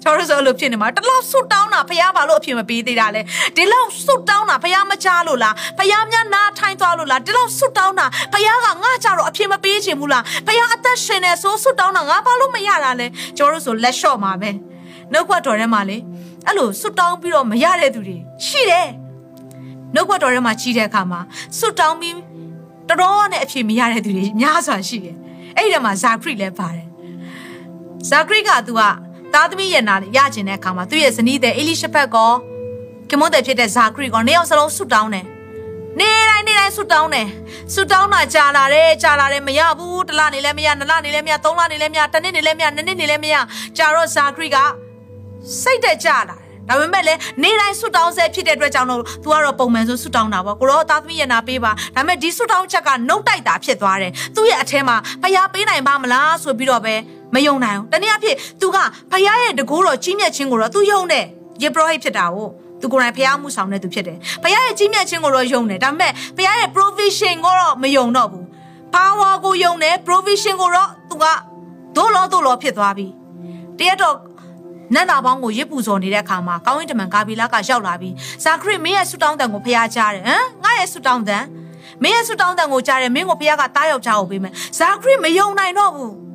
ကျွန်တော်တို့ဆိုအဲ့လိုဖြစ်နေမှာတလောက်ဆွတ်တောင်းတာဖះဘာလို့အဖြစ်မပေးသေးတာလဲဒီလောက်ဆွတ်တောင်းတာဖះမချလို့လားဖះများနားထိုင်သွားလို့လားဒီလောက်ဆွတ်တောင်းတာဖះကငါကြတော့အဖြစ်မပေးချင်ဘူးလားဖះအသက်ရှင်နေဆိုဆွတ်တောင်းတာငါဘာလို့မရတာလဲကျွန်တော်တို့ဆိုလက်လျှော့မှာပဲနှုတ်ခွက်တော်ထဲမှာလေအဲ့လိုဆွတ်တောင်းပြီးတော့မရတဲ့သူတွေရှိတယ်နှုတ်ခွက်တော်ထဲမှာကြီးတဲ့အခါမှာဆွတ်တောင်းပြီးတော်တော်နဲ့အဖြစ်မရတဲ့သူတွေများစွာရှိတယ်အဲ့ဒီထဲမှာဇာခရိလည်းပါတယ်ဇာခရိကသူက သားသမီးရဲ့နာရကျင်တဲ့အခါမှာသူ့ရဲ့ဇနီးတဲ့အေလိရှဘက်ကောကမွန်တဲ့ဖြစ်တဲ့ဇာခရီကောနှစ်ယောက်စလုံးဆုတောင်းတယ်နေတိုင်းနေတိုင်းဆုတောင်းတယ်ဆုတောင်းတာကြာလာတယ်ကြာလာတယ်မရဘူးတစ်လနေလည်းမရနှစ်လနေလည်းမရသုံးလနေလည်းမရတစ်နှစ်နေလည်းမရနှစ်နှစ်နေလည်းမရကြာတော့ဇာခရီကစိတ်တက်ကြလာတယ်ဒါပေမဲ့လည်းနေတိုင်းဆွတောင်းဆဲဖြစ်တဲ့အတွက်ကြောင့်တော့ तू ကတော့ပုံမှန်ဆိုဆွတောင်းတာပေါ့ကိုရောသားသမီးရဲ့နာပေးပါဒါပေမဲ့ဒီဆွတောင်းချက်ကနှုတ်တိုက်တာဖြစ်သွားတယ်သူ့ရဲ့အထဲမှာဖျားပေးနိုင်ပါမလားဆိုပြီးတော့ပဲ မယုံနိုင်ဘူးတနည်းအားဖြင့် तू ကဖျားရဲ့တကိုးတော်ကြီးမြတ်ခြင်းကိုတော့ तू ယုံတယ်ယေဘရဟိတ်ဖြစ်တာကိုသူကိုယ်တိုင်ဖျားမှုဆောင်တဲ့သူဖြစ်တယ်။ဖျားရဲ့ကြီးမြတ်ခြင်းကိုတော့ယုံတယ်။ဒါပေမဲ့ဖျားရဲ့ provision ကိုတော့မယုံတော့ဘူး။ power ကိုယုံတယ် provision ကိုတော့သူကဒို့လောဒို့လောဖြစ်သွားပြီ။တရက်တော့နတ်သားပေါင်းကိုရစ်ပူဇော်နေတဲ့အခါမှာကောင်းရင်တမန်ကာဘီလာကရောက်လာပြီးဇာခရစ်မင်းရဲ့ဆူတောင်းတန်ကိုဖျားကြားတယ်ဟမ်ငါရဲ့ဆူတောင်းတန်မင်းရဲ့ဆူတောင်းတန်ကိုကြားတယ်မင်းကိုဖျားကတားယောက်ျားကိုပေးမယ်ဇာခရစ်မယုံနိုင်တော့ဘူး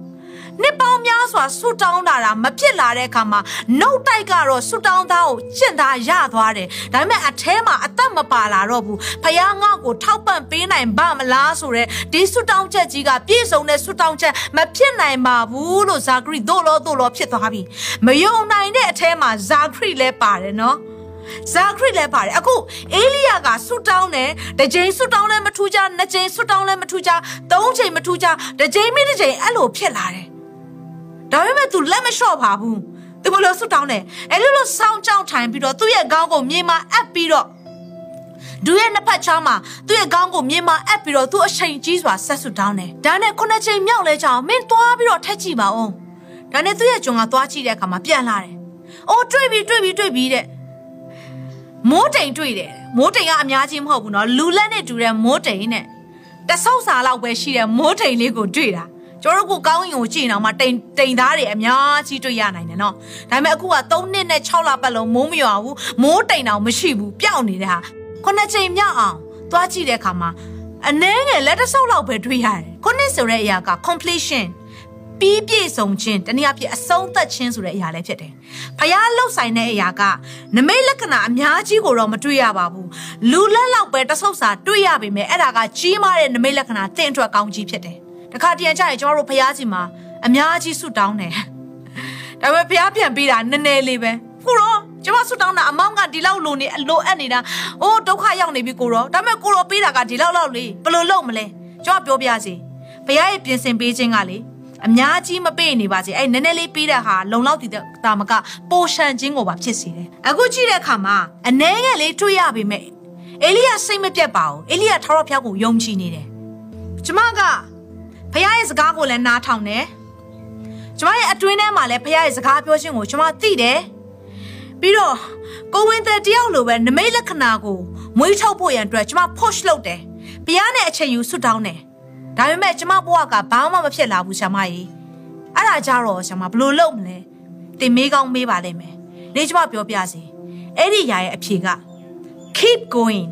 နှစ်ပေါင်းများစွာဆူတောင်းတာတာမဖြစ်လာတဲ့အခါမှာနှုတ်တိုက်ကတော့ဆူတောင်းသားကိုကျင့်သားရသွားတယ်ဒါပေမဲ့အထဲမှာအသက်မပါလာတော့ဘူးဖယားငါ့ကိုထောက်ပံ့ပေးနိုင်ပါမလားဆိုတော့ဒီဆူတောင်းချက်ကြီးကပြည့်စုံတဲ့ဆူတောင်းချက်မဖြစ်နိုင်ပါဘူးလို့ဇာခရီတို့လို့တို့လို့ဖြစ်သွားပြီမယုံနိုင်တဲ့အထဲမှာဇာခရီလည်းပါတယ်နော်ဇာခရစ်လည်းပါတယ်အခုအေလိယကဆူတောင်းတယ်တစ်ချိန်ဆူတောင်းလည်းမထူးကြနှစ်ချိန်ဆူတောင်းလည်းမထူးကြသုံးချိန်မထူးကြတစ်ချိန်မိတစ်ချိန်အဲ့လိုဖြစ်လာတယ် ဒါပေမဲ့ तू လက်မလျှော့ပါဘူးသူဘလို့ဆွတောင်းတယ်အဲ့လိုလိုစောင်းကြောင်းထိုင်ပြီးတော့သူ့ရဲ့ခေါင်းကိုမြေမှာအပ်ပြီးတော့ဒူရဲ့နှစ်ဖက်ချောင်းမှာသူ့ရဲ့ခေါင်းကိုမြေမှာအပ်ပြီးတော့သူ့အချိန်ကြီးစွာဆက်ဆွတောင်းတယ်ဒါနဲ့ခုနှစ်ချိန်မြောက်လဲချောင်းမင်းသွားပြီးတော့ထက်ကြည့်ပါဦးဒါနဲ့သူ့ရဲ့ဂျုံကသွားကြည့်တဲ့အခါမှာပြန်လာတယ်အိုးတွေ့ပြီတွေ့ပြီတွေ့ပြီတဲ့မိုးတိမ်တွေ့တယ်မိုးတိမ်ကအများကြီးမဟုတ်ဘူးเนาะလူလက်နဲ့တူတဲ့မိုးတိမ်နဲ့တဆုပ်စာလောက်ပဲရှိတဲ့မိုးတိမ်လေးကိုတွေ့တာ ကျွန်တော်တို့ကိုကောင်းရင်ကိုကြည့်နေအောင်မတိမ်တိမ်သားတွေအများကြီးတွေ့ရနိုင်တယ်နော်ဒါပေမဲ့အခုက3နှစ်နဲ့6လပတ်လုံးမိုးမရွာဘူးမိုးတိမ်တောင်မရှိဘူးပျောက်နေတဲ့ဟာခုနှစ်ချိန်မြောက်အောင်သွားကြည့်တဲ့အခါမှာအနှဲငယ်လက်တဆုပ်လောက်ပဲတွေ့ရတယ်ခုနှစ်ဆိုတဲ့အရာက completion ပြီးပြည့်စုံခြင်းတနည်းအားဖြင့်အဆုံးသတ်ခြင်းဆိုတဲ့အရာလည်းဖြစ်တယ်။ဖျားလှုပ်ဆိုင်တဲ့အရာကနမိတ်လက္ခဏာအများကြီးကိုတော့မတွေ့ရပါဘူး။လူလက်လောက်ပဲတဆုပ်စာတွေ့ရပေမဲ့အဲ့ဒါကကြီးမားတဲ့နမိတ်လက္ခဏာသင်အတွက်ကောင်းကြီးဖြစ်တယ် တခါတရံကြရင်ကျမတို့ဖះစီမှာအများကြီးဆုတောင်းတယ်ဒါပေမဲ့ဖះပြန်ပေးတာနည်းနည်းလေးပဲကိုရောကျမဆုတောင်းတာအမောင်းကဒီလောက်လိုနေလိုအပ်နေတာအိုးဒုက္ခရောက်နေပြီကိုရောဒါပေမဲ့ကိုရောပေးတာကဒီလောက်လောက်လေးဘယ်လိုလုပ်မလဲကျမပြောပြစီဖះရဲ့ပြင်ဆင်ပေးခြင်းကလေအများကြီးမပေးနေပါစေအဲ့နည်းနည်းလေးပေးတဲ့ဟာလုံလောက်တည်တဲ့တာမကပိုရှန်ခြင်းကိုပါဖြစ်စေတယ်အခုကြည့်တဲ့အခါမှာအနှဲငယ်လေးတွေ့ရပေမဲ့အေလိယစိတ်မပြတ်ပါဘူးအေလိယထာဝရဘုရားကိုယုံကြည်နေတယ်ကျမက ဖခင်ရဲ့စကားကိုလည်းနားထောင်တယ်ကျမရဲ့အတွင်းထဲမှာလည်းဖခင်ရဲ့စကားပြောခြင်းကိုကျမသိတယ်ပြီးတော့ကိုဝင်တဲ့တယောက်လိုပဲနမိတ်လက္ခဏာကိုမွေးထုတ်ဖို့ရန်အတွက်ကျမ push လုပ်တယ်ဖခင်နဲ့အချိန်ယူဆွတောင်းတယ်ဒါပေမဲ့ကျမဘဝကဘာမှမဖြစ်လာဘူးဆ iam ကြီးအဲ့ဒါကြတော့ဆ iam ဘလို့လုပ်မလဲတင်မေးကောင်းမေးပါလိမ့်မယ်လေကျမပြောပြစီအဲ့ဒီຢာရဲ့အဖြေက keep going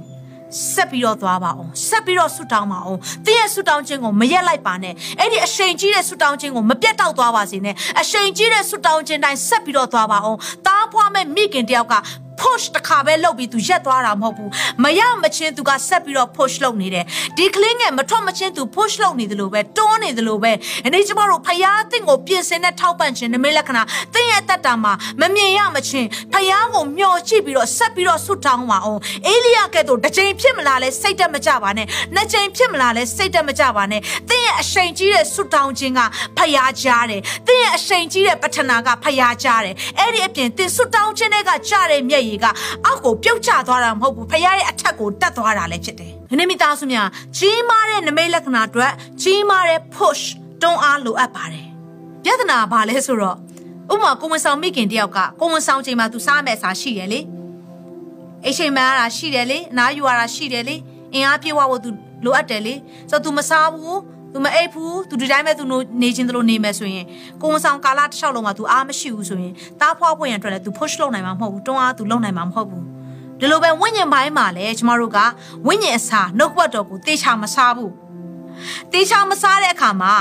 ဆက်ပြီးတော့သွားပါအောင်ဆက်ပြီးတော့ဆူတောင်းပါအောင်သင်ရဲ့ဆူတောင်းခြင်းကိုမရက်လိုက်ပါနဲ့အဲ့ဒီအရှိန်ကြီးတဲ့ဆူတောင်းခြင်းကိုမပြတ်တောက်သွားပါစေနဲ့အရှိန်ကြီးတဲ့ဆူတောင်းခြင်းတိုင်းဆက်ပြီးတော့သွားပါအောင်တားဖွားမဲ့မိခင်တယောက်ကဖ push တစ်ခါပဲလုပ်ပြီးသူရက်သွားတာမဟုတ်ဘူးမရမချင်းသူကဆက်ပြီးတော့ push လုပ်နေတယ်ဒီကလေးငယ်မထွက်မချင်းသူ push လုပ်နေတယ်လို့ပဲတွန်းနေတယ်လို့ပဲအနေကျမတို့ဖယားအသင်ကိုပြင်ဆင်တဲ့ထောက်ပံ့ခြင်းနမိတ်လက္ခဏာသင်ရဲ့အသက်တာမှာမမြင်ရမချင်းဖယားကိုမျှော်ကြည့်ပြီးတော့ဆက်ပြီးတော့ဆွတ်တောင်းပါအောင်အေလိယကဲ့သို့တစ်ချိန်ဖြစ်မလားလဲစိတ်တက်မကြပါနဲ့နှစ်ချိန်ဖြစ်မလားလဲစိတ်တက်မကြပါနဲ့သင်ရဲ့အရှိန်ကြီးတဲ့ဆွတ်တောင်းခြင်းကဖယားကြားတယ်သင်ရဲ့အရှိန်ကြီးတဲ့ပထနာကဖယားကြားတယ်အဲ့ဒီအပြင်သင်ဆွတ်တောင်းခြင်းတွေကကြားတဲ့မျက်ရည်ကအောက်ကိုပြုတ်ကျသွားတာမဟုတ်ဘူးဖယားရဲ့အထက်ကိုတက်သွားတာလည်းဖြစ်တယ်။နိမိသားစုများကြီးမားတဲ့နမိတ်လက္ခဏာအတွက်ကြီးမားတဲ့ push တွန်းအားလိုအပ်ပါတယ်။ပြဿနာဘာလဲဆိုတော့ဥပမာကိုဝန်ဆောင်မိခင်တယောက်ကကိုဝန်ဆောင်ချိန်မှာသူစားမဲ့စားရှိတယ်လေ။အိမ်ချိန်မှအားတာရှိတယ်လေ။အနားယူရတာရှိတယ်လေ။အင်အားပြေဝဖို့သူလိုအပ်တယ်လေ။ဆိုတော့ तू မစားဘူး။ ။ तू မအိပ်ဘူး။ तू ဒီတိုင်းပဲ तू နေချင်းသလိုနေမယ်ဆိုရင်ကိုဝန်ဆောင်ကာလတစ်လျှောက်လုံးမှာ तू အားမရှိဘူးဆိုရင်တားဖွားဖွယ်ရန်အတွက်လည်း तू push လုပ်နိုင်မှာမဟုတ်ဘူး။တွန်းအား तू လုပ်နိုင်မှာမဟုတ်ဘူး။ဒီလိုပဲဝိညာဉ်ပိုင်းမှာလည်းကျမတို့ကဝိညာဉ်အစာနှုတ်ဘတ်တော်ကိုတေချာမစားဘူး။တေချာမစားတဲ့အခါမှာ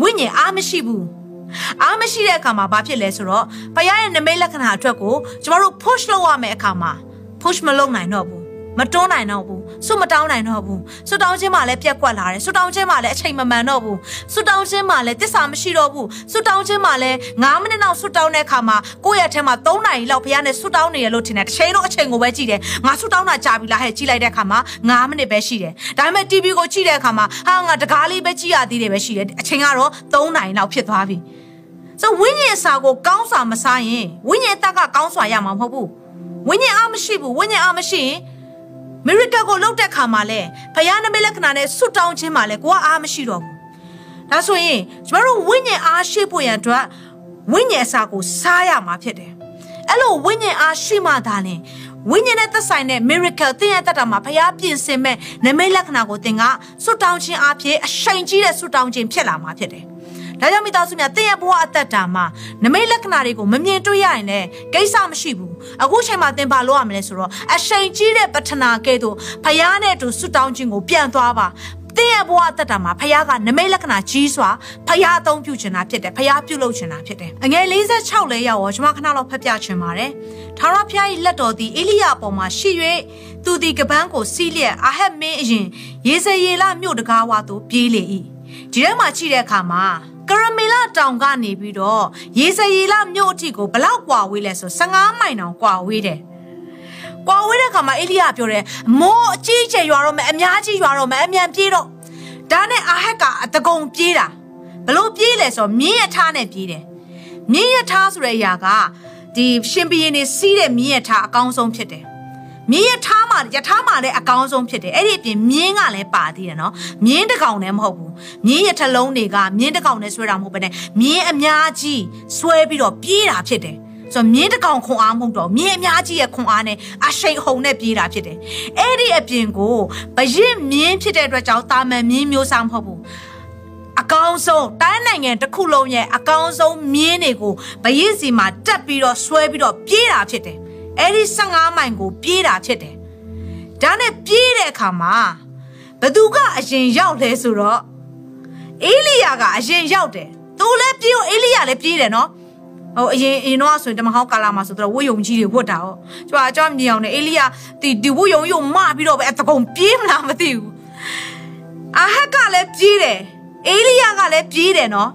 ဝိညာဉ်အားမရှိဘူး။အားမရှိတဲ့အခါမှာဘာဖြစ်လဲဆိုတော့ဖယားရဲ့နမိတ်လက္ခဏာအတွက်ကိုကျမတို့ push လုပ်ရမယ့်အခါမှာ push မလုပ်နိုင်တော့ဘူးမတွန်းနိုင်တော့ဘူး စွမတောင်းနိုင်တော့ဘူးစွတောင်းခြင်းမှလည်းပြက်ကွက်လာတယ်စွတောင်းခြင်းမှလည်းအချိန်မမှန်တော့ဘူးစွတောင်းခြင်းမှလည်းတစ္ဆာမရှိတော့ဘူးစွတောင်းခြင်းမှလည်း9မိနစ်နောက်စွတောင်းတဲ့အခါမှာကိုယ့်ရဲ့အထက်မှာ3နာရီလောက်ဘုရားနဲ့စွတောင်းနေရလို့ထင်တယ်တစ်ချိန်လုံးအချိန်ကိုပဲကြည့်တယ်ငါစွတောင်းတာကြာပြီလားဟဲ့ကြည့်လိုက်တဲ့အခါမှာ9မိနစ်ပဲရှိတယ်ဒါပေမဲ့ TV ကိုကြည့်တဲ့အခါမှာဟာငါတကားလေးပဲကြည့်ရသေးတယ်ပဲရှိတယ်အချိန်ကတော့3နာရီလောက်ဖြစ်သွားပြီဆိုဝိညာဉ်စာကိုကောင်းစွာမစားရင်ဝိညာဉ်အသက်ကကောင်းစွာရမှာမဟုတ်ဘူးဝိညာဉ်အားမရှိဘူးဝိညာဉ်အားမရှိရင် miracle ကိုလုပ်တဲ့ခါမှာလဲဖယားနမိတ်လက္ခဏာနဲ့ဆွတ်တောင်းခြင်းမှာလဲကိုကအားမရှိတော့ဘူးဒါဆိုရင်ကျမတို့ဝိညာဉ်အားရှိဖို့ရန်အတွက်ဝိညာဉ်အစာကိုစားရမှာဖြစ်တယ်အဲ့လိုဝိညာဉ်အားရှိမှသာလင်ဝိညာဉ်နဲ့သက်ဆိုင်တဲ့ miracle သင်ရဲ့တက်တာမှာဖယားပြင်ဆင်မဲ့နမိတ်လက္ခဏာကိုသင်ကဆွတ်တောင်းခြင်းအဖြစ်အရှိန်ကြီးတဲ့ဆွတ်တောင်းခြင်းဖြစ်လာမှာဖြစ်တယ် ဒါကြောင့်မိသားစုများသင်ရဲ့ဘဝအသက်တာမှာနမိတ်လက္ခဏာတွေကိုမမြင်တွေ့ရရင်လည်းကိစ္စမရှိဘူးအခုချိန်မှာသင်ဘာလုပ်ရမလဲဆိုတော့အရှိန်ကြီးတဲ့ပထနာကဲ့သို့ဖယားနဲ့အတူဆွတောင်းခြင်းကိုပြန်သွားပါသင်ရဲ့ဘဝအသက်တာမှာဖယားကနမိတ်လက္ခဏာကြီးစွာဖယားအသုံးပြုချင်တာဖြစ်တယ်ဖယားပြုလုပ်ချင်တာဖြစ်တယ်အငယ်46လဲရောက်ရောကျွန်မခဏလောက်ဖတ်ပြချင်ပါတယ်ထာဝရဘုရား၏လက်တော်သည်အေလိယအပေါ်မှာရှိ၍သူသည်ကပန်းကိုစီးလျက်အာဟက်မင်းအရင်ရေစရေလမြို့တကားဝါသို့ပြေးလေ၏ဒီထဲမှာရှိတဲ့အခါမှာကရမီလာ တောင်ကနေပြီးတော့ရေစရီလာမြို့အထိကိုဘလောက်กว่าဝေးလဲဆို15မိုင်တောင်กว่าဝေးတယ်။กว่าဝေးတဲ့ခါမှာအေလိယပြောတယ်မိုးအကြီးကျယ်ရွာတော့မယ်အများကြီးရွာတော့မယ်အမြန်ပြေးတော့ဒါနဲ့အာဟက်ကအတကုံပြေးတာဘလို့ပြေးလဲဆိုမြင်းရထားနဲ့ပြေးတယ်။မြင်းရထားဆိုတဲ့အရာကဒီရှင်ဘီရင်နေစီးတဲ့မြင်းရထားအကောင်းဆုံးဖြစ်တယ်။ မြင်းရထားမှာရထားမှာလည်းအကောင်းဆုံးဖြစ်တယ်အဲ့ဒီအပြင်မြင်းကလည်းပါသေးတယ်နော်မြင်းတစ်ကောင်လည်းမဟုတ်ဘူးမြင်းရထလုံးတွေကမြင်းတစ်ကောင်နဲ့ဆွဲတာမဟုတ်ဘဲနဲ့မြင်းအများကြီးဆွဲပြီးတော့ပြေးတာဖြစ်တယ်ဆိုတော့မြင်းတစ်ကောင်ခွန်အားမဟုတ်တော့မြင်းအများကြီးရဲ့ခွန်အားနဲ့အရှိန်ဟုန်နဲ့ပြေးတာဖြစ်တယ်အဲ့ဒီအပြင်ကိုဘရင်မြင်းဖြစ်တဲ့အတွက်ကြောင့်တာမန်မြင်းမျိုးစားမဟုတ်ဘူးအကောင်းဆုံးတိုင်းနိုင်ငံတစ်ခုလုံးရဲ့အကောင်းဆုံးမြင်းတွေကိုဘရင်စီမှာတက်ပြီးတော့ဆွဲပြီးတော့ပြေးတာဖြစ်တယ် အဲ့ဒီ15မိုင်ကို ပြေးတာဖြစ်တယ်။ဒါနဲ့ပြေးတဲ့အခါမှာဘသူကအရင်ရောက်လဲဆိုတော့အေလိယာကအရင်ရောက်တယ်။သူလည်းပြေးအေလိယာလည်းပြေးတယ်နော်။ဟိုအရင်အရင်တော့ဆိုရင်တမဟောင်းကာလာမှာဆိုတော့ဝတ်ယုံကြီးတွေဝတ်တာဟော။ကျွာကျွာမြင်အောင်လေအေလိယာဒီဒီဝတ်ယုံယုံမပြီးတော့ပဲအတကုံပြေးမလားမသိဘူး။အာဟက်ကလည်းပြေးတယ်။အေလိယာကလည်းပြေးတယ်နော်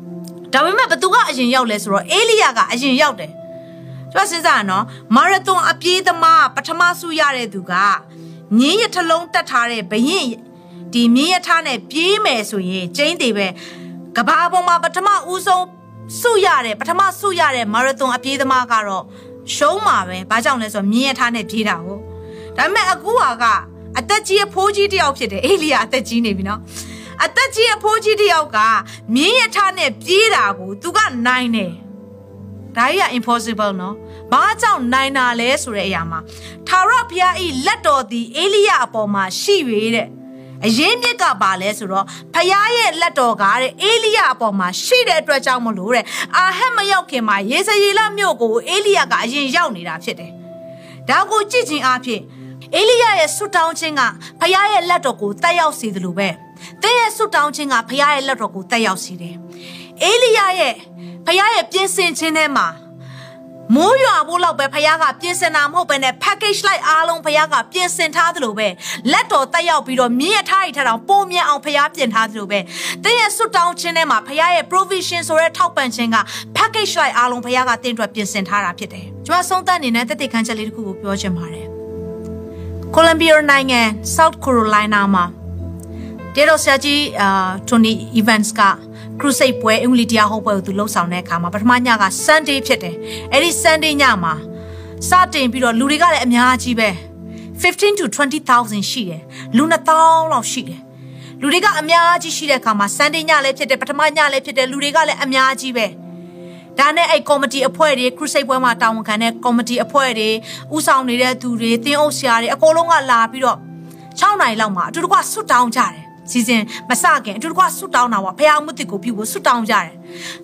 ။ဒါပေမဲ့ဘသူကအရင်ရောက်လဲဆိုတော့အေလိယာကအရင်ရောက်တယ်။ ကျွတ်စဉ်းစားနော်မာရသွန်အပြေးသမားပထမဆုရတဲ့သူကမြင်းရထလုံးတက်ထားတဲ့ဘရင်ဒီမြင်းရထားနဲ့ပြေးမယ်ဆိုရင်ကျင်းသေးပဲကဘာပေါ်မှာပထမဦးဆုံးဆုရတဲ့ပထမဆုရတဲ့မာရသွန်အပြေးသမားကတော့ရှုံးမှာပဲဘာကြောင့်လဲဆိုတော့မြင်းရထားနဲ့ပြေးတာဟုတ်ဒါပေမဲ့အခုဟာကအသက်ကြီးအဖိုးကြီးတယောက်ဖြစ်တယ်အေလီယာအသက်ကြီးနေပြီနော်အသက်ကြီးအဖိုးကြီးတယောက် ကမြင်းရထားနဲ့ပြေးတာကိုသူကနိုင်တယ် ဒါကြီးက impossible နော်ဘာကြောင့်နိုင်တာလဲဆိုတဲ့အရာမှာထာဝရဘုရားဤလက်တော်သည်အေလိယအပေါ်မှာရှိ၍တဲ့အရင်မြစ်ကပါလဲဆိုတော့ဖယားရဲ့လက်တော်ကတဲ့အေလိယအပေါ်မှာရှိတဲ့အတွက်ကြောင့်မလို့တဲ့အာဟက်မရောက်ခင်မှာရေစရီလမြို့ကိုအေလိယကအရင်ရောက်နေတာဖြစ်တယ်။ဒါကိုကြည့်ခြင်းအဖြစ်အေလိယရဲ့ဆွတောင်းခြင်းကဖယားရဲ့လက်တော်ကိုတက်ရောက်စေတယ်လို့ပဲ။သင်ရဲ့ဆွတောင်းခြင်းကဖယားရဲ့လက်တော်ကိုတက်ရောက်စေတယ်။ အေလိယရဲ့ဖယားရဲ့ပြင်ဆင်ခြင်းထဲမှာမိုးရွာဖို့လောက်ပဲဖခင်ကပြင်ဆင်တာမဟုတ်ပဲနဲ့ package လိုက်အားလုံးဖခင်ကပြင်ဆင်ထားသလိုပဲလက်တော်တက်ရောက်ပြီးတော့မြင့်ရထားရထားအောင်ပုံမြင်အောင်ဖခင်ပြင်ထားသလိုပဲတင်းရဲ့ဆွတောင်းခြင်းထဲမှာဖခင်ရဲ့ provision ဆိုတဲ့ထောက်ပံ့ခြင်းက package လိုက်အားလုံးဖခင်ကတင်းအတွက်ပြင်ဆင်ထားတာဖြစ်တယ်ကျွန်မဆုံးသက်အနေနဲ့တသက်ခန်းချက်လေးတစ်ခုကိုပြောချင်ပါတယ်ကိုလံဘီယာနိုင်ငံ South Carolina မှာတေရိုဆာဂျီအာတိုနီ events က crusade ပွဲအင်္ဂလိပ်တရားဟောပွဲကိုသူလှုပ်ဆောင်တဲ့အခါမှာပထမညက Sunday ဖြစ်တယ်အဲ့ဒီ Sunday ညမှာစတင်ပြီးတော့လူတွေကလည်းအများကြီးပဲ15 to 20000ရှိတယ်လူ1000လောက်ရှိတယ်လူတွေကအများကြီးရှိတဲ့အခါမှာ Sunday ညလည်းဖြစ်တယ်ပထမညလည်းဖြစ်တယ်လူတွေကလည်းအများကြီးပဲဒါနဲ့အဲ့ကော်မတီအဖွဲ့တွေ crusade ပွဲမှာတာဝန်ခံတဲ့ကော်မတီအဖွဲ့တွေဥဆောင်နေတဲ့သူတွေတင်းအုပ်ဆရာတွေအကုန်လုံးကလာပြီးတော့6နိုင်လောက်မှာအတူတကွဆွတ်တောင်းကြတယ် စီစဉ်မစခင်အတူတကွဆွတောင်းတာပေါ့ဖះအမှုတစ်ကိုပြုဖို့ဆွတောင်းကြတယ်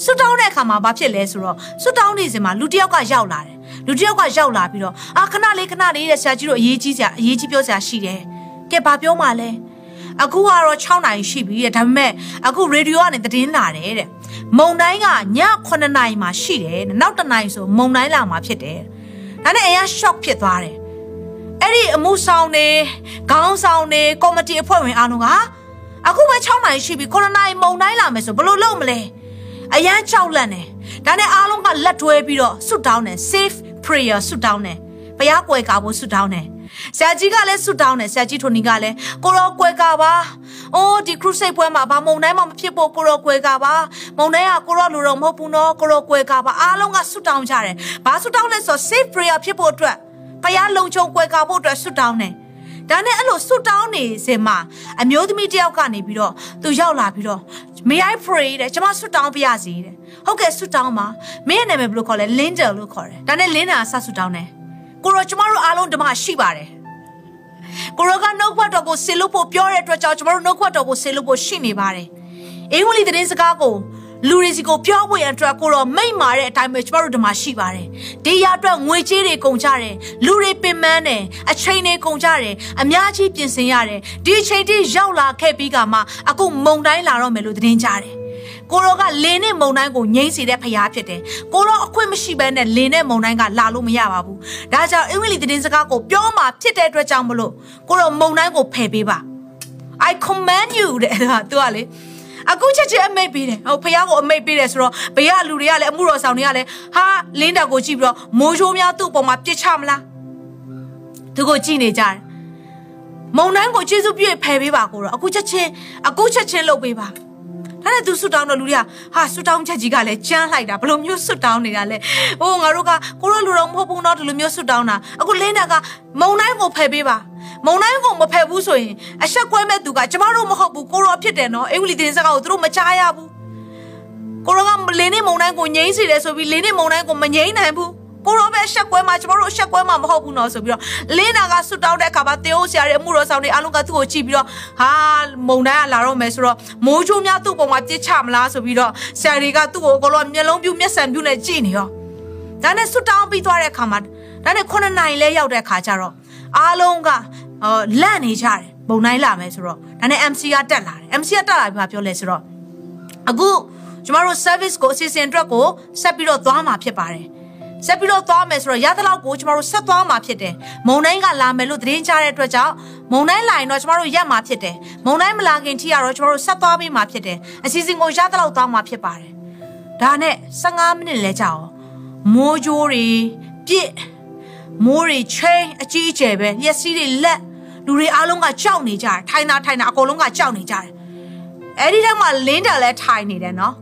ဆွတောင်းတဲ့အခါမှာဘာဖြစ်လဲဆိုတော့ဆွတောင်းနေစဉ်မှာလူတစ်ယောက်ကရောက်လာတယ်လူတစ်ယောက်ကရောက်လာပြီးတော့အာခဏလေးခဏလေးတဲ့ဆရာကြီးတို့အရေးကြီးစရာအရေးကြီးပြောစရာရှိတယ်ကဲဘာပြောမှလဲအခုကတော့6နိုင်ရှိပြီတဲ့ဒါပေမဲ့အခုရေဒီယိုကနေသတင်းလာတယ်တဲ့မုံတိုင်းကည9နိုင်မှာရှိတယ်နောက်တနိုင်ဆိုမုံတိုင်းလာမှာဖြစ်တယ်ဒါနဲ့အရင် shock ဖြစ်သွားတယ်အဲ့ဒီအမှုဆောင်နေခေါင်းဆောင်နေကော်မတီအဖွဲ့ဝင်အားလုံးက အခုပဲ6နိုင်ရှိပြီ9နိုင်မုံတိုင်းလာမယ်ဆိုဘယ်လိုလုပ်မလဲအရန်ကြောက်လန့်တယ်ဒါနဲ့အားလုံးကလက်တွဲပြီးတော့ဆွတ်တောင်းတယ် safe prayer ဆွတ်တောင်းတယ်ဘုရားကွယ်ကာဖို့ဆွတ်တောင်းတယ်ဆရာကြီးကလည်းဆွတ်တောင်းတယ်ဆရာကြီးထိုနီကလည်းကိုရောကွယ်ကာပါအိုးဒီ crusade ပွဲမှာဘာမုံတိုင်းမှမဖြစ်ဖို့ကိုရောကွယ်ကာပါမုံတိုင်းကကိုရောလူတော်မဟုတ်ဘူးနော်ကိုရောကွယ်ကာပါအားလုံးကဆွတ်တောင်းကြတယ်ဘာဆွတ်တောင်းလဲဆို safe prayer ဖြစ်ဖို့အတွက်ဘုရားလုံခြုံကွယ်ကာဖို့အတွက်ဆွတ်တောင်းတယ် ဒါနဲ့အဲ့လိုဆွတ်တောင်းနေစင်မှာအမျိုးသမီးတယောက်ကနေပြီးတော့သူရောက်လာပြီးတော့ may i pray တဲ့ကျွန်မဆွတ်တောင်းပြရစီတဲ့ဟုတ်ကဲ့ဆွတ်တောင်းပါမင်းရဲ့နာမည်ဘယ်လိုခေါ်လဲ Linda လို့ခေါ်တယ်ဒါနဲ့ Linda ကဆက်ဆွတ်တောင်းတယ်ကိုရောကျမတို့အားလုံးဓမ္မရှိပါတယ်ကိုရောကနှုတ်ခွက်တော်ကိုဆေလို့ဖို့ပြောတဲ့အတွက်ကြောင့်ကျမတို့နှုတ်ခွက်တော်ကိုဆေလို့ဖို့ရှိနေပါတယ်အင်္ဂလိပ်သတင်းစကားကို လူတွေစီကိုပြောဖို့ရန်အတွက်ကိုတော့မိတ်မာတဲ့အတိုင်းပဲကျမတို့ဒီမှာရှိပါတယ်။ဒီရအတွက်ငွေကြေးတွေကုန်ကြတယ်။လူတွေပင်ပန်းတယ်။အချိန်တွေကုန်ကြတယ်။အများကြီးပြင်ဆင်ရတယ်။ဒီအချိန်တိရောက်လာခဲ့ပြီးကမှအခုမုံတိုင်းလာတော့မယ်လို့သတင်းကြတယ်။ကိုရောကလင်းနဲ့မုံတိုင်းကိုငိမ့်စီတဲ့ဖရားဖြစ်တယ်။ကိုရောအခွင့်မရှိဘဲနဲ့လင်းနဲ့မုံတိုင်းကလာလို့မရပါဘူး။ဒါကြောင့်အင်္ဂလိပ်သတင်းစကားကိုပြောမှဖြစ်တဲ့အတွက်ကြောင့်မလို့ကိုရောမုံတိုင်းကိုဖယ်ပေးပါ။ I command you တဲ့သူကလေ အခုချက်ချင်းအမိတ်ပေးတယ်ဟိုဖះကိုအမိတ်ပေးတယ်ဆိုတော့ဘေးကလူတွေကလည်းအမှုတော်ဆောင်တွေကလည်းဟာလင်းတာကိုကြည့်ပြီးတော့မိုးချိုးများသူ့အပေါ်မှာပြစ်ချမလားသူကိုကြည့်နေကြတယ်မုံတိုင်းကိုကျေးဇူးပြုဖယ်ပေးပါကိုတော့အခုချက်ချင်းအခုချက်ချင်းလုပ်ပေးပါ ဒါနဲ့သူဆွတောင်းတော့လူတွေကဟာဆွတောင်းချက်ကြီးကလည်းကြမ်းလိုက်တာဘလို့မျိုးဆွတောင်းနေတာလဲဟိုငါတို့ကကိုရောလူတော်မဟုတ်ဘူးတော့ဒီလိုမျိုးဆွတောင်းတာအခုလင်းတာကမုံတိုင်းကိုဖယ်ပေးပါမုံတိုင်းကိုမဖယ်ဘူးဆိုရင်အဆက်ကွဲမဲ့သူကကျမတို့မဟုတ်ဘူးကိုရောဖြစ်တယ်နော်အေဝလီတင်စကားကိုသူတို့မချားရဘူးကိုရောကလင်းနေမုံတိုင်းကိုငြိမ်းစီတယ်ဆိုပြီးလင်းနေမုံတိုင်းကိုမငြိမ်းနိုင်ဘူး ကိုရောပဲအဆက်ကွဲမှာကျမတို့အဆက်ကွဲမှာမဟုတ်ဘူးနော်ဆိုပြီးတော့လင်းနာကဆွတ်တောင်းတဲ့အခါမှာတေအိုးဆရာရဲ့အမှုတော်ဆောင်တွေအားလုံးကသူ့ကိုကြည့်ပြီးတော့ဟာမုံတိုင်းကလာတော့မယ်ဆိုတော့မိုးချိုးများသူ့ပုံမှာပြစ်ချမလားဆိုပြီးတော့ဆရာတွေကသူ့ကိုအကုန်လုံးမျက်လုံးပြူမျက်စံပြူနဲ့ကြည့်နေရောဒါနဲ့ဆွတ်တောင်းပြီးသွားတဲ့အခါမှာဒါနဲ့9နိုင်လဲရောက်တဲ့အခါကျတော့အားလုံးကအော်လန့်နေကြတယ်ဘုံတိုင်းလာမယ်ဆိုတော့ဒါနဲ့ MC ကတက်လာတယ် MC ကတက်လာပြီးမှပြောလဲဆိုတော့အခုကျမတို့ service ကိုအစီအစဉ်အတွက်ကိုဆက်ပြီးတော့သွားမှာဖြစ်ပါတယ် ဆက်ပြီးတော့သွားမယ်ဆိုတော့ရသလောက်ကိုကျမတို့ဆက်သွားမှာဖြစ်တယ်မုံတိုင်းကလာမယ်လို့သတင်းကြားတဲ့အတွက်ကြောင့်မုံတိုင်းလာရင်တော့ကျမတို့ရက်မှာဖြစ်တယ်မုံတိုင်းမလာခင်ထိကတော့ကျမတို့ဆက်သွားပြီးမှာဖြစ်တယ်အစီအစဉ်ကိုရသလောက်သွားမှာဖြစ်ပါတယ်ဒါနဲ့15မိနစ်လဲကြာအောင်မိုးကြိုးတွေပြစ်မိုးတွေချင်းအကြီးအကျယ်ပဲမျက်စိတွေလက်လူတွေအားလုံးကကြောက်နေကြတယ်ထိုင်တာထိုင်တာအကုန်လုံးကကြောက်နေကြတယ်အဲ့ဒီထက်မှလင်းတယ်လဲထိုင်နေတယ်နော်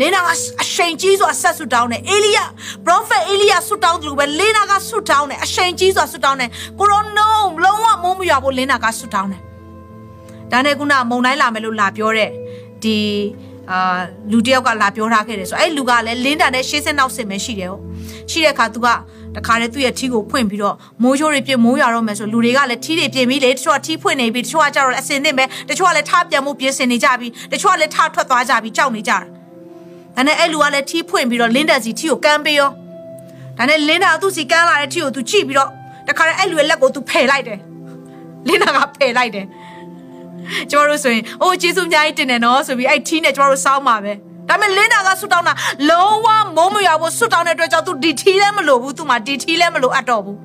လင်းနာကအရှိန်ကြီးစွာဆက်ဆွတောင်းတယ်အေလိယပရောဖက်အေလိယဆွတောင်းတယ်လို့ပဲလင်းနာကဆွတောင်းတယ်အရှိန်ကြီးစွာဆွတောင်းတယ်ကိုရိုနိုလုံးဝမုန်းမရဘူးလင်းနာကဆွတောင်းတယ်ဒါနဲ့ခုနမုံတိုင်းလာမယ်လို့လာပြောတဲ့ဒီအာလူတယောက်ကလာပြောထားခဲ့တယ်ဆိုအဲ့လူကလည်းလင်းတန်နဲ့ရှေးစက်နောက်ဆင်ပဲရှိတယ်ဟုတ်ရှိတဲ့အခါ तू ကတခါတည်းသူ့ရဲ့ထီးကိုဖွင့်ပြီးတော့မိုးချိုးတွေပြစ်မိုးရတော့မယ်ဆိုလူတွေကလည်းထီးတွေပြင်ပြီးလေတချို့ကထီးဖွင့်နေပြီတချို့ကကြတော့အစင်သင့်ပဲတချို့ကလည်းထားပြန်မှုပြင်ဆင်နေကြပြီတချို့ကလည်းထားထွက်သွားကြပြီကြောက်နေကြတာ ဒါနဲ့အဲ့လူကလည်းထီးဖွင့်ပြီးတော့လင်းတက်စီထီးကိုကမ်းပေးရောဒါနဲ့လင်းတာသူ့စီကမ်းလာတဲ့ထီးကိုသူကြည့်ပြီးတော့တခါတည်းအဲ့လူရဲ့လက်ကိုသူဖယ်လိုက်တယ်လင်းတာကဖယ်လိုက်တယ်ကျမတို့ဆိုရင်အိုးကျေးဇူးအများကြီးတင်တယ်နော်ဆိုပြီးအဲ့ထီးနဲ့ကျမတို့စောင်းပါပဲဒါပေမဲ့လင်းတာကဆွတောင်းတာလုံးဝမုံမရဘူးဆွတောင်းတဲ့အတွက်ကြောင့်သူဒီထီးလည်းမလိုဘူးသူမှဒီထီးလည်းမလိုအပ်တော့ဘူး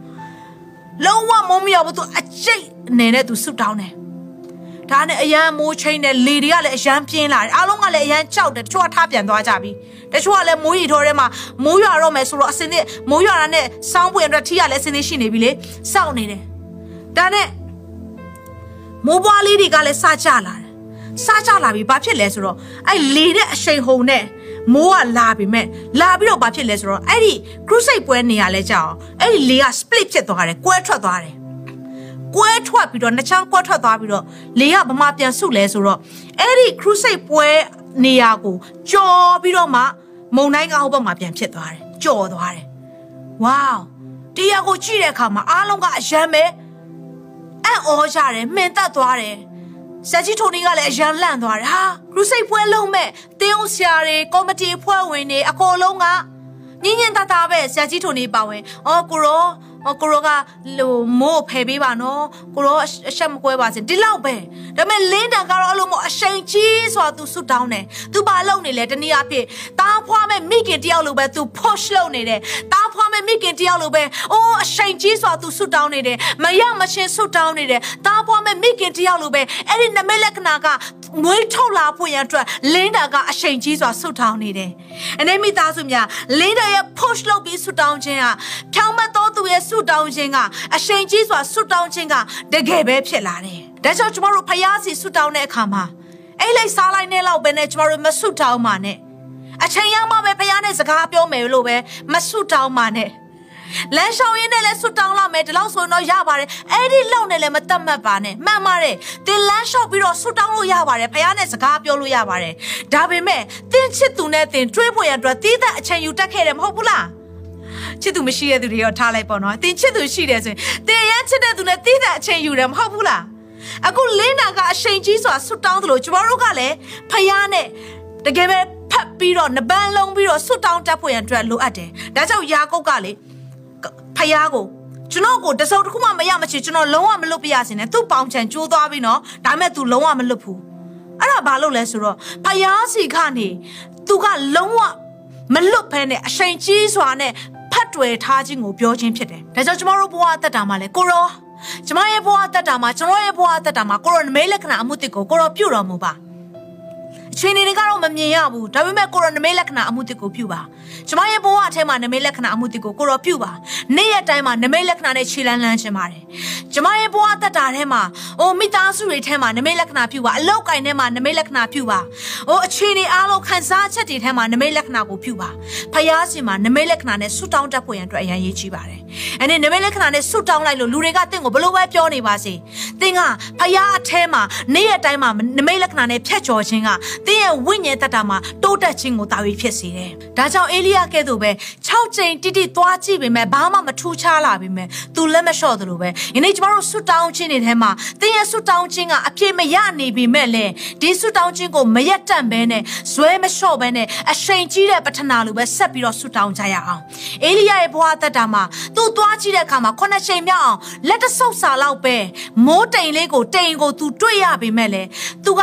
လုံးဝမုံမရဘူးသူအကျိတ်အနေနဲ့သူဆွတောင်းတယ် ဒါနဲ့အရန်မိုးချိန်နဲ့လေတွေကလည်းအရန်ပြင်းလာတယ်အားလုံးကလည်းအရန်ကြောက်တယ်တချို့ကထားပြန်သွားကြပြီတချို့ကလည်းမိုးရီထောထဲမှာမိုးရွာတော့မယ်ဆိုတော့အစင်းနဲ့မိုးရွာတာနဲ့စောင်းပွင့်အတွက်ထီးရလည်းအစင်းနဲ့ရှိနေပြီလေစောင့်နေတယ်ဒါနဲ့မိုးပွားလေးတွေကလည်းစကြလာတယ်စကြလာပြီဘာဖြစ်လဲဆိုတော့အဲ့လေတဲ့အရှိန်ဟုန်နဲ့မိုးကလာပြီမဲ့လာပြီးတော့ဘာဖြစ်လဲဆိုတော့အဲ့ဒီ crusade ပွဲနေရလဲကြောက်အဲ့ဒီလေက split ဖြစ်သွားတယ်ကွဲထွက်သွားတယ် ကွဲထွက်ပြီးတော့နှစ်ချောင်းကွဲထွက်သွားပြီးတော့လေကဗမာပြန်ဆုလဲဆိုတော့အဲ့ဒီ crusade ပွဲနေရာကိုကြော်ပြီးတော့မှမုံတိုင်းကဟိုဘက်မှာပြန်ဖြစ်သွားတယ်ကြော်သွားတယ်ဝေါတရားကိုကြည့်တဲ့အခါမှာအားလုံးကအယံပဲအံ့ဩကြတယ်မှင်သက်သွားတယ်ဆက်ကြီးထိုနီကလည်းအရန်လန့်သွားတယ်ဟာခရုစိတ်ပွဲလုံးမဲ့တင်းအောင်ဆရာတွေကော်မတီဖွဲ့ဝင်တွေအကုန်လုံးကညင်ညင်တတပဲဆက်ကြီးထိုနီပါဝင်အော်ကိုရော ကိုရောကဟိုမို့ဖယ်ပေးပါနော်ကိုရောအဆက်မကွဲပါစေဒီလောက်ပဲဒါပေမဲ့လင်းတန်ကတော့အဲ့လိုမို့အရှိန်ကြီးစွာသူဆွတ်တောင်းတယ်သူဘာလုပ်နေလဲတနည်းအားဖြင့်တားဖွားမဲ့မိခင်တယောက်လိုပဲသူ push လုပ်နေတယ်တားဖွားမဲ့မိခင်တယောက်လိုပဲအိုးအရှိန်ကြီးစွာသူဆွတ်တောင်းနေတယ်မရမချင်းဆွတ်တောင်းနေတယ်တားဖွားမဲ့မိခင်တယောက်လိုပဲအဲ့ဒီနမိတ်လက္ခဏာကမွေးထုတ်လာဖို့ရန်အတွက်လင်းတာကအရှိန်ကြီးစွာဆွတ်တောင်းနေတယ်အနေမိသားစုများလင်းတာရဲ့ push လုပ်ပြီးဆွတ်တောင်းခြင်းဟာဖြောင်းမတ်သောသူရဲ့ဆွတောင်းခြင်းကအရှိန်ကြီးစွာဆွတောင်းခြင်းကတကယ်ပဲဖြစ်လာတယ်ဒါကြောင့်ကျမတို့ဖျားစီဆွတောင်းတဲ့အခါမှာအဲ့လိုက်စားလိုက်နဲ့လောက်ပဲနဲ့ကျမတို့မဆွတောင်းပါနဲ့အချိန်ရောက်မှပဲဖျားနဲ့စကားပြောမယ်လို့ပဲမဆွတောင်းပါနဲ့လမ်းလျှောက်ရင်းနဲ့လည်းဆွတောင်းလာမယ်ဒီလောက်ဆိုရင်တော့ရပါတယ်အဲ့ဒီလောက်နဲ့လည်းမတတ်မှတ်ပါနဲ့မှန်ပါတယ်တင်လမ်းလျှောက်ပြီးတော့ဆွတောင်းလို့ရပါတယ်ဖခင်နဲ့စကားပြောလို့ရပါတယ်ဒါပေမဲ့တင်ချစ်သူနဲ့တင်တွေးဖို့ရန်အတွက်တီးသက်အချိန်ယူတတ်ခဲ့တယ်မဟုတ်ဘူးလား ချစ်သူမရှိတဲ့သူတွေရောထားလိုက်ပေါ့နော်တင်ချစ်သူရှိတယ်ဆိုရင်တင်ရချစ်တဲ့သူနဲ့တီးသက်အချိန်ယူတယ်မဟုတ်ဘူးလားအခုလင်းနာကအချိန်ကြီးစွာဆွတောင်းသလိုကျမတို့ကလည်းဖခင်နဲ့တကယ်ပဲဖတ်ပြီးတော့နပန်းလုံးပြီးတော့ဆွတောင်းတတ်ဖို့ရန်အတွက်လိုအပ်တယ်ဒါကြောင့်ယာကုပ်ကလေဖယားကိုကျွန်တော်ကိုတစုံတစ်ခုမှမရမချင်ကျွန်တော်လုံးဝမလွတ်ပြရစင်နဲ့သူ့ပေါင်ချန်ကျိုးသွားပြီနော်ဒါမဲ့ तू လုံးဝမလွတ်ဘူးအဲ့ဒါဘာလို့လဲဆိုတော့ဖယားစီခနေ तू ကလုံးဝမလွတ်ဖဲနဲ့အချိန်ကြီးစွာနဲ့ ဖတ်တွယ်ထားခြင်းကိုပြောခြင်းဖြစ်တယ်ဒါကြောင့်ကျွန်တော်တို့ဘဝအသက်တာမှာလဲကိုရောကျမရဲ့ဘဝအသက်တာမှာကျွန်တော်ရဲ့ဘဝအသက်တာမှာကိုရောနမိတ်လက္ခဏာအမှုတစ်ကိုကိုရောပြုတော်မူပါအချိန်တွေကတော့မမြင်ရဘူးဒါပေမဲ့ကိုရောနမိတ်လက္ခဏာအမှုတစ်ကိုပြုပါ ကျမရဲ့ဘဝအထဲမှာနမိတ်လက္ခဏာအမှုတွေကိုကိုရောပြုပါနေ့ရက်တိုင်းမှာနမိတ်လက္ခဏာနဲ့ခြေလန်းလန်းခြင်းပါတယ်ကျမရဲ့ဘဝတက်တာထဲမှာအိုမိသားစုတွေထဲမှာနမိတ်လက္ခဏာပြုပါအလောက်ကင်ထဲမှာနမိတ်လက္ခဏာပြုပါအိုအခြေအနေအားလုံးခံစားချက်တွေထဲမှာနမိတ်လက္ခဏာကိုပြုပါဖယားရှင်မှာနမိတ်လက္ခဏာနဲ့ဆွတောင်းတတ်ဖို့ရန်အတွက်အရန်ရေးကြီးပါတယ်အဲ့ဒီနမိတ်လက္ခဏာနဲ့ဆွတောင်းလိုက်လို့လူတွေကတင့်ကိုဘလို့ပဲပြောနေပါစေတင်ကဖယားအထဲမှာနေ့ရက်တိုင်းမှာနမိတ်လက္ခဏာနဲ့ဖြတ်ကျော်ခြင်းကတင်ရဲ့ဝိညာဉ်တက်တာမှာတိုးတက်ခြင်းကိုတာဝေဖြစ်စေတယ်ဒါကြောင့်အေလိယကဲ့သို့ပဲ6ချိန်တိတိသွားကြည့်ပေမဲ့ဘာမှမထူးခြားလာပေမဲ့သူလက်မလျှော့သလိုပဲယနေ့ကျမတို့ဆွတောင်းခြင်းတွေထဲမှာတင်းရဲ့ဆွတောင်းခြင်းကအပြည့်မရနေပေမဲ့လည်းဒီဆွတောင်းခြင်းကိုမရက်တန့်ဘဲနဲ့ဇွဲမလျှော့ဘဲနဲ့အရှိန်ကြီးတဲ့ပထနာလိုပဲဆက်ပြီးတော့ဆွတောင်းကြရအောင်အေလိယရဲ့ဘဝသက်တာမှာသူသွားကြည့်တဲ့အခါမှာခုနှစ်ချိန်မြောက်အောင်လက်တဆုပ်စာလောက်ပဲမိုးတိမ်လေးကိုတိမ်ကိုသူတွေ့ရပေမဲ့လည်းသူက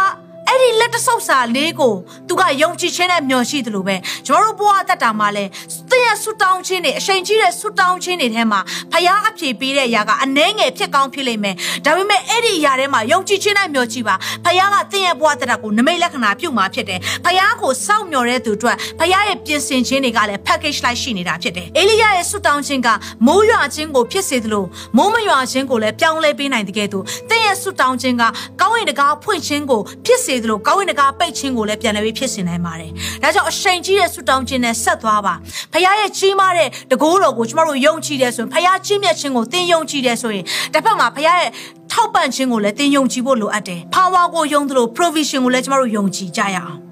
အဲ့ဒီလက်တဆုပ်စာလေးကိုသူကယုံကြည်ခြင်းနဲ့မျှော်ရှိတယ်လို့ပဲကျွန်တော်တို့ဘဝတက်တာမှာလဲတည့်ရဆူတောင်းခြင်းတွေအချိန်ကြီးတဲ့ဆူတောင်းခြင်းတွေထဲမှာဖယားအပြေပေးတဲ့အရာကအနှဲငယ်ဖြစ်ကောင်းဖြစ်လိမ့်မယ်ဒါပေမဲ့အဲ့ဒီအရာထဲမှာယုံကြည်ခြင်းနဲ့မျှော်ကြည်ပါဖယားကတည့်ရဘဝတက်တာကိုနမိတ်လက္ခဏာပြုတ်มาဖြစ်တယ်ဖယားကိုစောင့်မျှော်တဲ့သူအတွက်ဖယားရဲ့ပြင်ဆင်ခြင်းတွေကလည်း package လိုက်ရှိနေတာဖြစ်တယ်အေလိယရဲ့ဆူတောင်းခြင်းကမိုးရွာခြင်းကိုဖြစ်စေသလိုမိုးမရွာခြင်းကိုလည်းပြောင်းလဲပေးနိုင်တဲ့ကဲ့သို့တည့်ရဆူတောင်းခြင်းကကောင်းရင်တကားဖွင့်ခြင်းကိုဖြစ်စေသလိုကောင်းရင်တကားပိတ်ခြင်းကိုလည်းပြန်လည်ပြီးဖြစ်စေနိုင်ပါတယ်။ဒါကြောင့်အရှိန်ကြီးတဲ့ဆူတောင်းခြင်းနဲ့ဆက်သွားပါ။ဖခင်ရဲ့ကြီးမားတဲ့တကိုးတော်ကိုကျမတို့ယုံကြည်တယ်ဆိုရင်ဖခင်ကြီးမြတ်ခြင်းကိုသင်ယုံကြည်တယ်ဆိုရင်တစ်ဖက်မှာဖခင်ရဲ့ထောက်ပံ့ခြင်းကိုလည်းသင်ယုံကြည်ဖို့လိုအပ်တယ်။ power ကိုယုံသလို provision ကိုလည်းကျမတို့ယုံကြည်ကြရအောင်။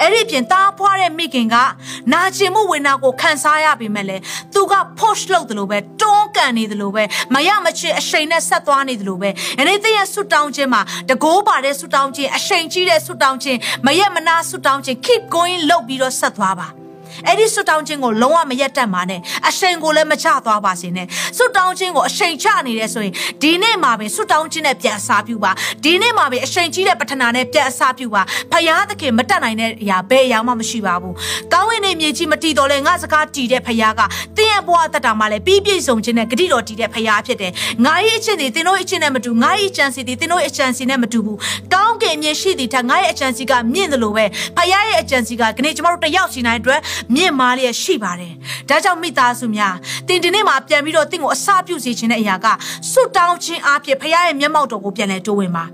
အဲ့ဒီပြင်တားဖွားတဲ့မိခင်ကနာကျင်မှုဝေနာကိုခံစားရပြီမဲ့လေသူက push လုပ်တယ်လို့ပဲတွန်းကန်နေတယ်လို့ပဲမရမချင်အရှိန်နဲ့ဆက်သွားနေတယ်လို့ပဲအဲ့ဒီသင်ရဲ့ဆွတောင်းခြင်းမှာတကိုးပါတဲ့ဆွတောင်းခြင်းအရှိန်ကြီးတဲ့ဆွတောင်းခြင်းမရမနာဆွတောင်းခြင်း keep going လုပ်ပြီးတော့ဆက်သွားပါ အဲ့ဒီဆွတောင်းခြင်းကိုလုံးဝမရက်တတ်ပါနဲ့အရှိန်ကိုလည်းမချသွားပါစေနဲ့ဆွတောင်းခြင်းကိုအရှိန်ချနေတယ်ဆိုရင်ဒီနေ့မှာပဲဆွတောင်းခြင်းနဲ့ပြန်အစားပြုပါဒီနေ့မှာပဲအရှိန်ကြီးတဲ့ပထနာနဲ့ပြန်အစားပြုပါဖယားသခင်မတတ်နိုင်တဲ့အရာဘယ်အရာမှမရှိပါဘူးကောင်းဝင်နေမြေကြီးမတည်တော်လဲငါစကားတည်တဲ့ဖယားကတင်းရဲ့ဘဝတတ်တာမှလည်းပြီးပြည့်စုံခြင်းနဲ့ဂတိတော်တည်တဲ့ဖယားဖြစ်တယ်ငါရဲ့အချင်းတွေတင်းတို့အချင်းနဲ့မတူငါရဲ့အချမ်းစီတွေတင်းတို့အချမ်းစီနဲ့မတူဘူးကောင်းကင်မြေရှိသည်ထက်ငါရဲ့အချမ်းစီကမြင့်တယ်လို့ပဲဖယားရဲ့အချမ်းစီကခနေ့ကျမတို့တယောက်စီနိုင်အတွက်မြင့်မားလျက်ရှိပါတယ်ဒါကြောင့်မိသားစုများတင်ဒီနေ့မှာပြန်ပြီးတော့တင့်ကိုအစာပြုစေခြင်းတဲ့အရာကဆွတောင်းခြင်းအဖြစ်ဖယားရဲ့မျက်မှောက်တော်ကိုပြန်လဲတိုးဝင်ပါ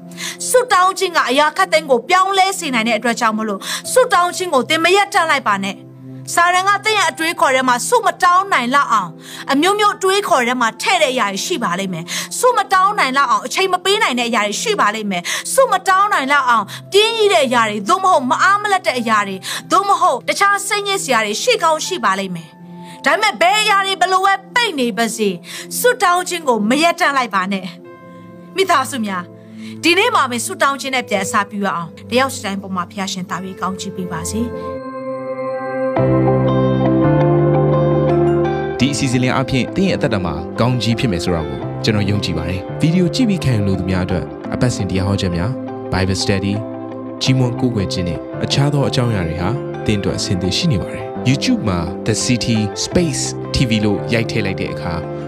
ဆွတောင်းခြင်းကအရာခတ်သိမ်းကိုပြောင်းလဲစေနိုင်တဲ့အတွက်ကြောင့်မလို့ဆွတောင်းခြင်းကိုတင်မရက်တတ်လိုက်ပါနဲ့ စာရန်ကတင့်ရဲ့အတွေးခေါ်ထဲမှာစုမတောင်းနိုင်လောက်အောင်အမျိုးမျိုးအတွေးခေါ်ထဲမှာထည့်တဲ့အရာတွေရှိပါလိမ့်မယ်စုမတောင်းနိုင်လောက်အောင်အချိန်မပေးနိုင်တဲ့အရာတွေရှိပါလိမ့်မယ်စုမတောင်းနိုင်လောက်အောင်ပြင်းကြီးတဲ့အရာတွေသို့မဟုတ်မအားမလတ်တဲ့အရာတွေသို့မဟုတ်တခြားစိတ်ညစ်စရာတွေရှိကောင်းရှိပါလိမ့်မယ်ဒါပေမဲ့ဘယ်အရာတွေဘလို့ပဲပိတ်နေပါစေစွတောင်းခြင်းကိုမရက်တန့်လိုက်ပါနဲ့မိသားစုများဒီနေ့မှာပဲဆွတောင်းခြင်းနဲ့ပြန်အစားပြုရအောင်တယောက်စီတိုင်းပေါ်မှာဖျားရှင်တာပြီးကောင်းချီးပေးပါစေ ဒီအစီအစဉ်လေးအပြင်တင်းရဲ့အသက်တာမှာကောင်းကြီးဖြစ်မယ်ဆိုတာကိုကျွန်တော်ယုံကြည်ပါတယ်ဗီဒီယိုကြည့်ပြီးခံယူလို့သူများအတွက်အပတ်စဉ်တရားဟောခြင်းများ Bible Study ကြီးမွန်ကိုးကွယ်ခြင်းနဲ့အခြားသောအကြောင်းအရာတွေဟာတင်းအတွက်အဆင်သင့်ရှိနေပါတယ် YouTube မှာ The City Space TV လို့ရိုက်ထည့်လိုက်တဲ့အခါ